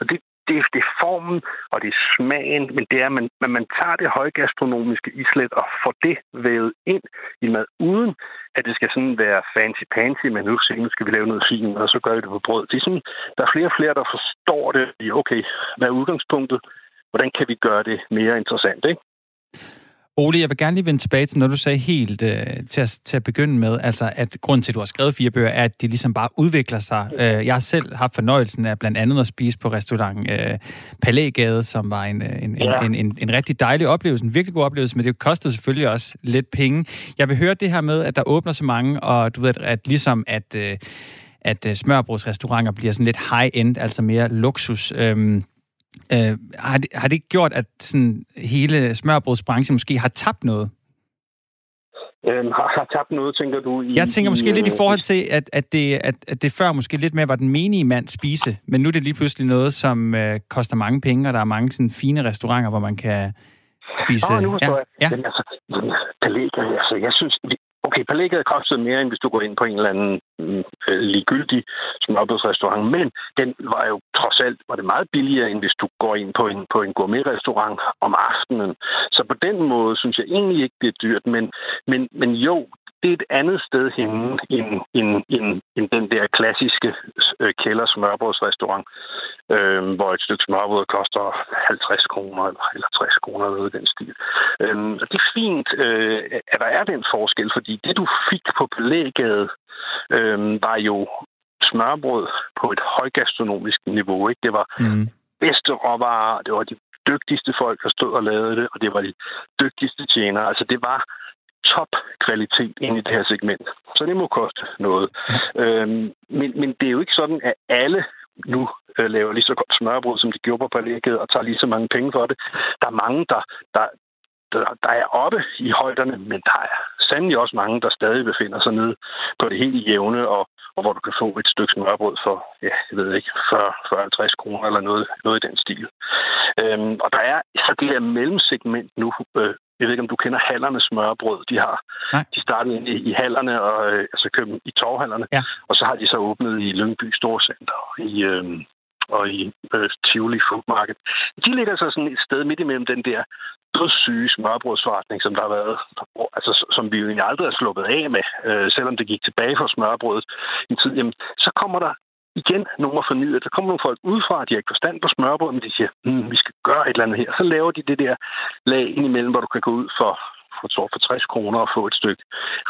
Og det, det, det er formen, og det er smagen, men det er, at man, man, man tager det højgastronomiske islet og får det vævet ind i mad, uden at det skal sådan være fancy-pansy, men nu, nu skal vi lave noget fint, og så gør vi det på brød. Det er sådan, der er flere og flere, der forstår det. Okay, hvad er udgangspunktet? Hvordan kan vi gøre det mere interessant, ikke? Ole, jeg vil gerne lige vende tilbage til, når du sagde helt øh, til, at, til at begynde med, altså at grunden til, at du har skrevet fire bøger, er, at de ligesom bare udvikler sig. Øh, jeg har selv haft fornøjelsen af blandt andet at spise på restaurant øh, Palægade, som var en, øh, en, ja. en, en, en rigtig dejlig oplevelse, en virkelig god oplevelse, men det kostede selvfølgelig også lidt penge. Jeg vil høre det her med, at der åbner så mange, og du ved, at ligesom at... Øh, at øh, smørbrugsrestauranter bliver sådan lidt high-end, altså mere luksus. Øhm, Øh, har, det, har det gjort, at sådan hele smørbrudsbranchen måske har tabt noget? Øhm, har, har tabt noget, tænker du? I, jeg tænker måske i, lidt i forhold til, at, at, det, at, at det før måske lidt mere var den menige mand spise, men nu er det lige pludselig noget, som øh, koster mange penge, og der er mange sådan, fine restauranter, hvor man kan spise... Åh, nu forstår ja. jeg. Ja. Men altså, altså, jeg synes, Okay, palægget kostede mere, end hvis du går ind på en eller anden mm, øh, ligegyldig smørbrødsrestaurant, men den var jo trods alt var det meget billigere, end hvis du går ind på en, på en gourmetrestaurant om aftenen. Så på den måde synes jeg egentlig ikke, det er dyrt, men, men, men jo, det er et andet sted henne end, end, end, end den der klassiske øh, kælder smørbrødsrestaurant, øh, hvor et stykke smørbrød koster 50 kroner eller 60 kroner eller noget i den stil. Øh, det er fint, øh, at der er den forskel, fordi det du fik på belægget øh, var jo smørbrød på et højgastronomisk niveau. Ikke? Det var mm. bedste råvarer, det var de dygtigste folk, der stod og lavede det, og det var de dygtigste tjenere. Altså det var topkvalitet ind i det her segment. Så det må koste noget. Øhm, men, men det er jo ikke sådan, at alle nu øh, laver lige så godt smørbrød, som de gjorde på palægget, og tager lige så mange penge for det. Der er mange, der, der, der, der er oppe i højderne, men der er sandelig også mange, der stadig befinder sig nede på det helt jævne, og, og hvor du kan få et stykke smørbrød for, ja, jeg ved ikke, 40-50 kroner eller noget, noget i den stil. Øhm, og der er så det her mellemsegment nu, øh, jeg ved ikke, om du kender hallernes smørbrød. De har Nej. de startede ind i, i hallerne, og, øh, altså i torvhallerne, ja. og så har de så åbnet i Lyngby Storcenter i, øh, og i øh, Tivoli Food Market. De ligger så sådan et sted midt imellem den der dødssyge smørbrødsforretning, som der har været, altså, som vi jo egentlig aldrig har sluppet af med, øh, selvom det gik tilbage for smørbrødet i tid, jamen, så kommer der igen nogle er fornyet. Der kommer nogle folk udefra, de har ikke forstand på smørbrød, men de siger, hmm, vi skal gøre et eller andet her. Så laver de det der lag indimellem, hvor du kan gå ud for, for, for 60 kroner og få et stykke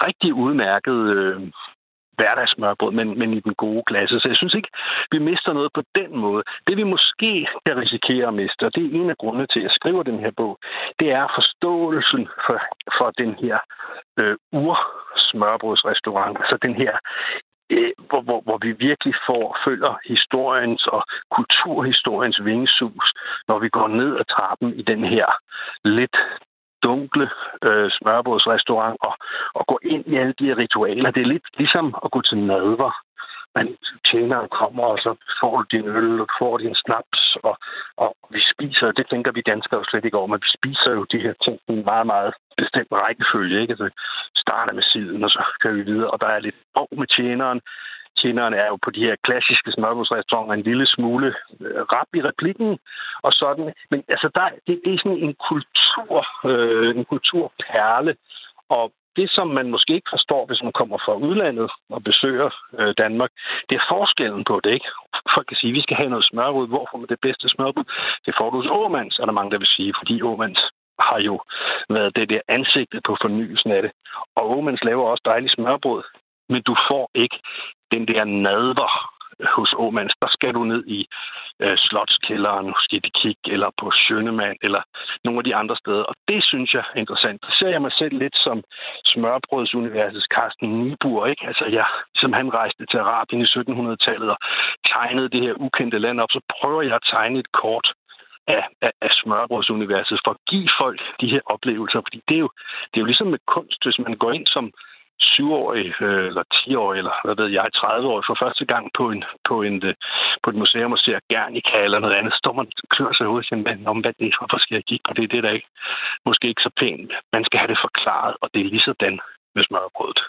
rigtig udmærket øh, hverdagsmørbrød, men, men i den gode klasse. Så jeg synes ikke, vi mister noget på den måde. Det vi måske kan risikere at miste, og det er en af grundene til, at jeg skriver den her bog, det er forståelsen for, for den her øh, ursmørbrødsrestaurant, altså den her øh, hvor, hvor, hvor vi virkelig får følger historiens og kulturhistoriens vingesus, når vi går ned ad trappen i den her lidt dunkle øh, smørbrødsrestaurant og, og gå ind i alle de her ritualer. Det er lidt ligesom at gå til nadver. Man tjener kommer, og så får du din øl, og får din snaps, og, og vi spiser, det tænker vi danskere jo slet ikke over, men vi spiser jo de her ting i en meget, meget bestemt rækkefølge. Ikke? Altså, starter med siden, og så kører vi videre, og der er lidt brug med tjeneren, tjeneren er jo på de her klassiske smørbrødsrestauranter en lille smule øh, rap i replikken og sådan. Men altså, der, det, det er sådan en kultur, øh, en kulturperle, og det, som man måske ikke forstår, hvis man kommer fra udlandet og besøger øh, Danmark, det er forskellen på det, ikke? Folk kan sige, at vi skal have noget smørbrød. Hvor får man det bedste smørbrød? Det får du hos Åmands, er der mange, der vil sige, fordi Åmands har jo været det der ansigtet på fornyelsen af det. Og Åmands laver også dejligt smørbrød, men du får ikke den der nadver hos Åmands. Der skal du ned i øh, Slotskælderen hos Kik, eller på Sjønemand, eller nogle af de andre steder. Og det synes jeg er interessant. Der ser jeg mig selv lidt som smørbrødsuniversets Carsten Niebuhr, ikke? Altså, jeg, som han rejste til Arabien i 1700-tallet og tegnede det her ukendte land op, så prøver jeg at tegne et kort af, af, af smørbrødsuniverset for at give folk de her oplevelser. Fordi det er jo, det er jo ligesom med kunst, hvis man går ind som syvårig øh, eller 10-årig, eller hvad ved jeg, 30-årig for første gang på, en, på, en, øh, på et museum og ser Gernika eller noget andet, står man og klør sig ud og siger, om hvad det er, hvorfor skal jeg kigge på det? Det er da ikke, måske ikke så pænt. Man skal have det forklaret, og det er lige sådan med smørbrødet.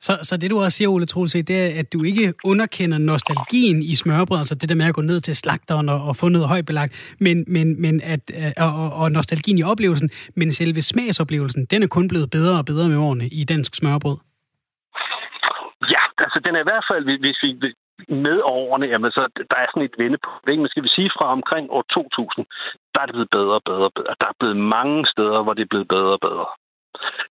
Så, så det du også siger, Ole Troelse, det er, at du ikke underkender nostalgien i smørbrød, altså det der med at gå ned til slagteren og, og få noget højbelagt, men, men, men at, øh, og, og, og nostalgien i oplevelsen, men selve smagsoplevelsen, den er kun blevet bedre og bedre med årene i dansk smørbrød så altså den er i hvert fald, hvis vi med årene, jamen så der er sådan et vendepunkt. Men skal vi sige fra omkring år 2000, der er det blevet bedre og bedre og bedre. Der er blevet mange steder, hvor det er blevet bedre og bedre.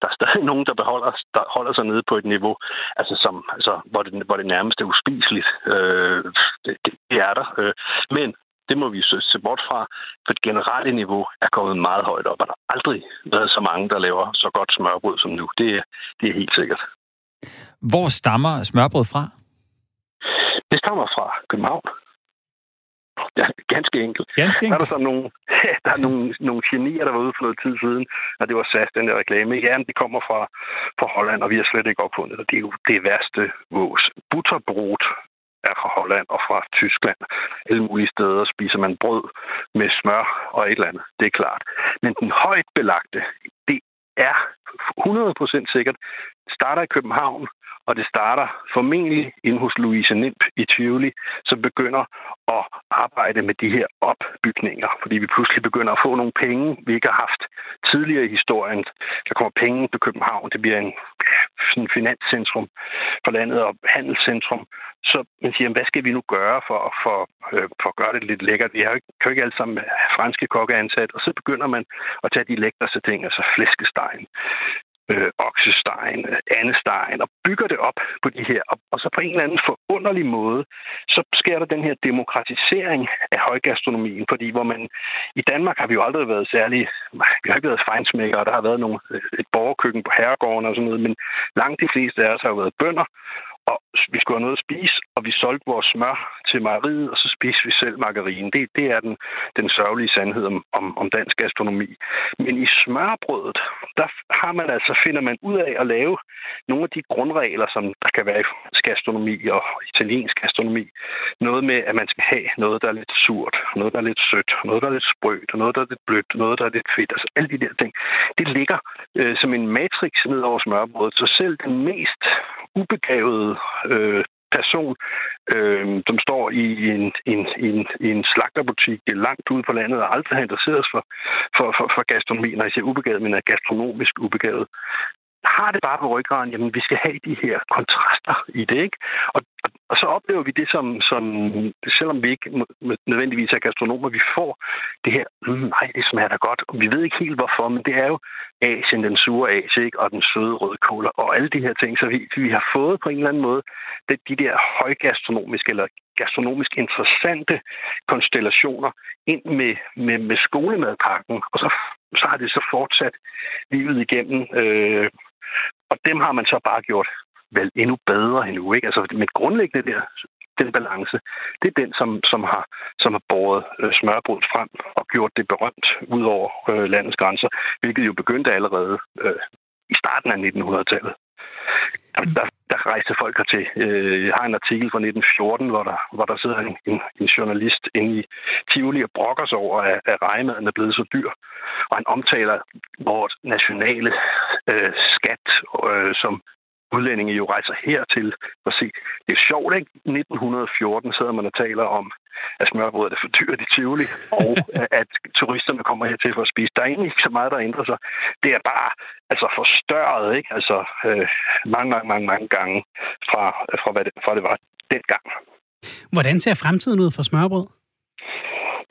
Der er stadig nogen, der, beholder, der holder sig nede på et niveau, altså som, altså, hvor, det, hvor det nærmest er uspiseligt. Øh, det, det, det er der. Øh, men det må vi se bort fra, for det generelle niveau er kommet meget højt op, og der har aldrig været så mange, der laver så godt smørbrød som nu. Det, det er helt sikkert. Hvor stammer smørbrød fra? Det stammer fra København. Ja, ganske enkelt. Ganske enkelt. Der er der så nogle, [LAUGHS] der er nogle, nogle genier, der var ude for noget tid siden, og det var SAS, den der reklame. Ja, det kommer fra, fra Holland, og vi har slet ikke opfundet det. Det er jo det værste vås. Butterbrot er fra Holland og fra Tyskland. Alle mulige steder spiser man brød med smør og et eller andet. Det er klart. Men den højt belagte, det er 100% sikkert, starter i København, og det starter formentlig ind hos Louise Nimp i Tivoli, som begynder at arbejde med de her opbygninger, fordi vi pludselig begynder at få nogle penge, vi ikke har haft tidligere i historien. Der kommer penge til København, det bliver en sådan finanscentrum for landet og handelscentrum. Så man siger, hvad skal vi nu gøre for, for, øh, for at gøre det lidt lækkert? Vi har jo ikke, kan jo ikke alle sammen franske kokke ansat, og så begynder man at tage de lækreste ting, altså flæskestegen, øh, oksestegen, øh, andestegen, og bygger det op på de her. Og, og så på en eller anden forunderlig måde, så sker der den her demokratisering af højgastronomien, fordi hvor man i Danmark har vi jo aldrig været særlig, vi har ikke været fejnsmækkere, der har været nogle, øh, et borgerkøkken på herregården og sådan noget, men langt de fleste af os har jo været bønder, og vi skulle have noget at spise, og vi solgte vores smør til mejeriet, og så spiste vi selv margarine. Det, det er den, den sørgelige sandhed om, om, om dansk gastronomi. Men i smørbrødet, der har man altså, finder man ud af at lave nogle af de grundregler, som der kan være i gastronomi og italiensk gastronomi. Noget med, at man skal have noget, der er lidt surt, noget, der er lidt sødt, noget, der er lidt sprødt, noget, der er lidt blødt, noget, der er lidt fedt. Altså alle de der ting. Det ligger øh, som en matrix ned over smørbrødet, så selv den mest ubegavede øh, person, øh, som står i en, en, en, en slagterbutik langt ude på landet og aldrig har interesseret sig for, for, for, for gastronomi, når jeg siger ubegavet, men er gastronomisk ubegavet, har det bare på ryggraden, jamen vi skal have de her kontraster i det, ikke? Og, og, og så oplever vi det, som, som selvom vi ikke nødvendigvis er gastronomer, vi får det her, mm, nej, det smager da godt. Og vi ved ikke helt hvorfor, men det er jo Asien, den sure Asie, ikke? og den søde rødkål og alle de her ting. Så vi, vi har fået på en eller anden måde det, de der højgastronomiske eller gastronomisk interessante konstellationer ind med, med, med skolemadpakken, og så, så har det så fortsat livet igennem øh, og dem har man så bare gjort vel endnu bedre endnu. Ikke? Altså, med grundlæggende der, den balance, det er den, som, som, har, som har båret øh, smørbrød frem og gjort det berømt ud over øh, landets grænser, hvilket jo begyndte allerede øh, i starten af 1900-tallet. Der, der rejste folk hertil. Øh, jeg har en artikel fra 1914, hvor der, hvor der sidder en, en, en journalist inde i Tivoli og brokker sig over, at, at rejemaden er blevet så dyr. Og han omtaler vores nationale øh, skat, øh, som udlændinge jo rejser hertil at se. Det er sjovt, ikke? 1914 sidder man og taler om, at smørbrødet er for dyrt i Tivoli, [LAUGHS] og at turisterne kommer hertil for at spise. Der er egentlig ikke så meget, der ændrer sig. Det er bare altså forstørret, ikke? Altså øh, mange, mange, mange, mange gange fra, fra, hvad det, fra det var dengang. Hvordan ser fremtiden ud for smørbrød?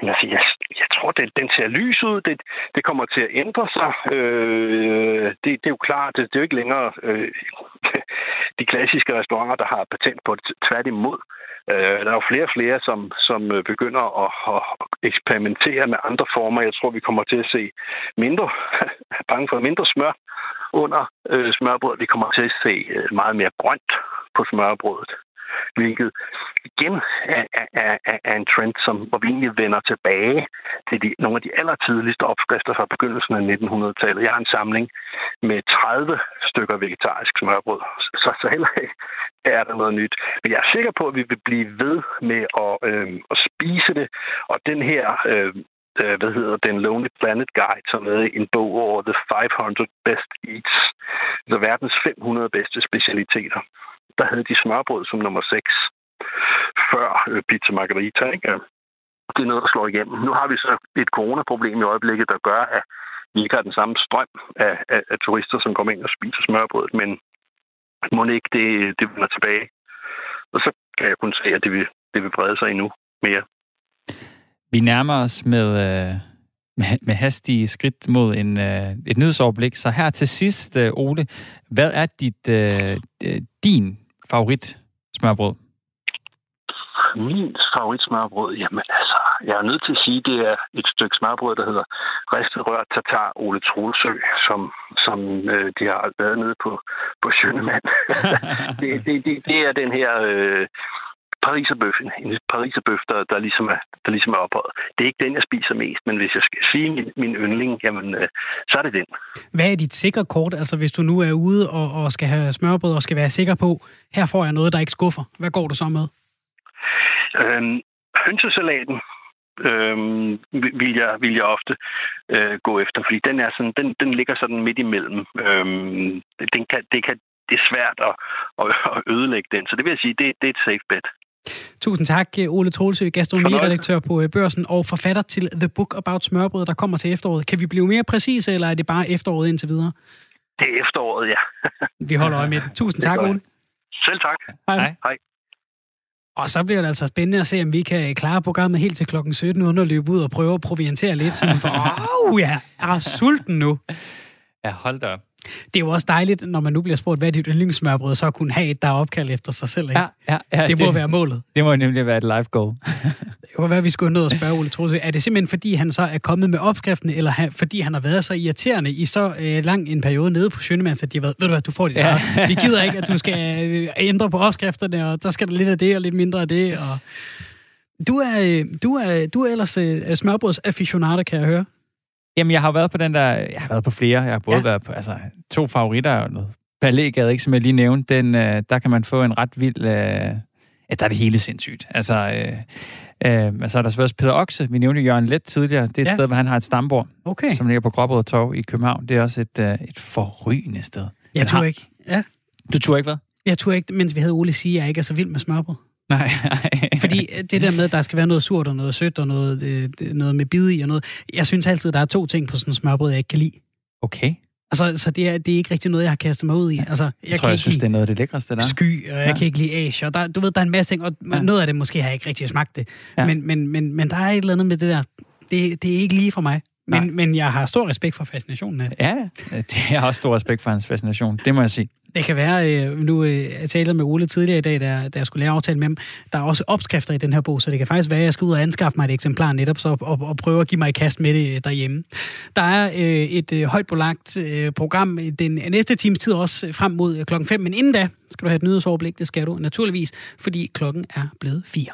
Altså, jeg, jeg tror, det, den ser lys ud. Det, det kommer til at ændre sig. Øh, det, det er jo klart, det, det er jo ikke længere øh, [LAUGHS] de klassiske restauranter, der har patent på det. Tværtimod. Øh, der er jo flere og flere, som, som øh, begynder at, at eksperimentere med andre former. Jeg tror, vi kommer til at se mindre, [LAUGHS] bange for mindre smør under øh, smørbrød. Vi kommer til at se øh, meget mere grønt på smørbrødet hvilket igen er, er, er, er en trend, som, hvor vi egentlig vender tilbage til de, nogle af de allertidligste opskrifter fra begyndelsen af 1900-tallet. Jeg har en samling med 30 stykker vegetarisk smørbrød, så, så heller ikke er der noget nyt. Men jeg er sikker på, at vi vil blive ved med at, øh, at spise det, og den her øh, øh, hvad hedder den Lonely Planet Guide, som er en bog over The 500 Best Eats, altså verdens 500 bedste specialiteter der havde de smørbrød som nummer 6 før øh, pizza margarita. Ikke? Det er noget, der slår igennem. Nu har vi så et coronaproblem i øjeblikket, der gør, at vi ikke har den samme strøm af, af, af turister, som kommer ind og spiser smørbrød, men må ikke det, det vender tilbage. Og så kan jeg kun se, at det vil, det vil brede sig endnu mere. Vi nærmer os med, øh, med, med hastige skridt mod en, øh, et nyhedsoverblik. Så her til sidst, øh, Ole, hvad er dit, øh, din favorit smørbrød? Min favorit smørbrød, jamen altså, jeg er nødt til at sige, at det er et stykke smørbrød, der hedder ristet rørt tatar Ole Troelsø, som, som øh, de har været nede på, på Sjønemand. [LAUGHS] det, det, det, det, er den her øh, pariserbøffen, en pariserbøf, der, der, ligesom er, der ligesom er ophøjet. Det er ikke den, jeg spiser mest, men hvis jeg skal sige min, min yndling, jamen, øh, så er det den. Hvad er dit sikre kort, altså hvis du nu er ude og, og skal have smørbrød og skal være sikker på, her får jeg noget, der ikke skuffer. Hvad går du så med? Øhm, hønsesalaten øhm, vil, jeg, vil jeg ofte øh, gå efter, fordi den, er sådan, den, den ligger sådan midt imellem. Øhm, den kan, det, kan, det er svært at, at ødelægge den, så det vil jeg sige, det, det er et safe bet. Tusind tak, Ole Troelsø, gastronomiredaktør på øh, Børsen og forfatter til The Book About Smørbrød, der kommer til efteråret. Kan vi blive mere præcise, eller er det bare efteråret indtil videre? Det er efteråret, ja. [LAUGHS] vi holder øje med det. Tusind tak, Ole. Selv tak. Hej. Hej. Og så bliver det altså spændende at se, om vi kan klare programmet helt til klokken 17, uden at løbe ud og prøve at proviantere lidt, så man får, åh [LAUGHS] oh, ja, jeg er sulten nu. Ja, hold da op. Det er jo også dejligt, når man nu bliver spurgt, hvad er dit yndlingssmørbrød, så at kunne have et, der er opkaldt efter sig selv. Ikke? Ja, ja, ja, det må det, være målet. Det må nemlig være et live goal. [LAUGHS] det kunne være, at vi skulle nå at spørge Ole Trose. Er det simpelthen, fordi han så er kommet med opskriften, eller fordi han har været så irriterende i så øh, lang en periode nede på Sjønemands, at de har været, ved du hvad, du får det ja. der. Vi gider ikke, at du skal [LAUGHS] øh, ændre på opskrifterne, og der skal der lidt af det, og lidt mindre af det, og Du er, du er, du er ellers uh, smørbrødsaficionater, kan jeg høre. Jamen, jeg har været på den der... Jeg har været på flere. Jeg har både ja. været på altså, to favoritter Palægade, ikke, som jeg lige nævnte. Den, uh, der kan man få en ret vild... Uh, ja, der er det hele sindssygt. Altså, uh, uh, så er der selvfølgelig Peter Okse. Vi nævnte Jørgen Let tidligere. Det er et ja. sted, hvor han har et stambord, okay. som ligger på Gråbrød Torv i København. Det er også et, uh, et forrygende sted. Jeg tror ikke. Ja. Du tror ikke hvad? Jeg tror ikke, mens vi havde Ole sige, at jeg ikke er så vild med smørbrød. Nej, nej. Fordi det der med, at der skal være noget surt og noget sødt og noget, øh, noget med bid i og noget. Jeg synes altid, der er to ting på sådan en smørbrød, jeg ikke kan lide. Okay. Altså, så det er, det er ikke rigtig noget, jeg har kastet mig ud i. Altså, jeg, jeg tror, jeg synes, det er noget af det lækreste, der Sky, og jeg ja. kan ikke lide Asia. Og der, du ved, der er en masse ting, og ja. noget af det måske har jeg ikke rigtig smagt det. Ja. Men, men, men, men der er et eller andet med det der. Det, det er ikke lige for mig. Men, men jeg har stor respekt for fascinationen af det. Ja, det har også stor respekt for hans fascination. Det må jeg sige. Det kan være, øh, nu øh, jeg talte med Ole tidligere i dag, da, da jeg skulle lave aftale med ham, der er også opskrifter i den her bog, så det kan faktisk være, at jeg skal ud og anskaffe mig et eksemplar netop, så, og, og prøve at give mig et kast med det øh, derhjemme. Der er øh, et øh, højt belagt øh, program den næste times tid også frem mod klokken 5, men inden da skal du have et nyhedsoverblik, det skal du naturligvis, fordi klokken er blevet 4.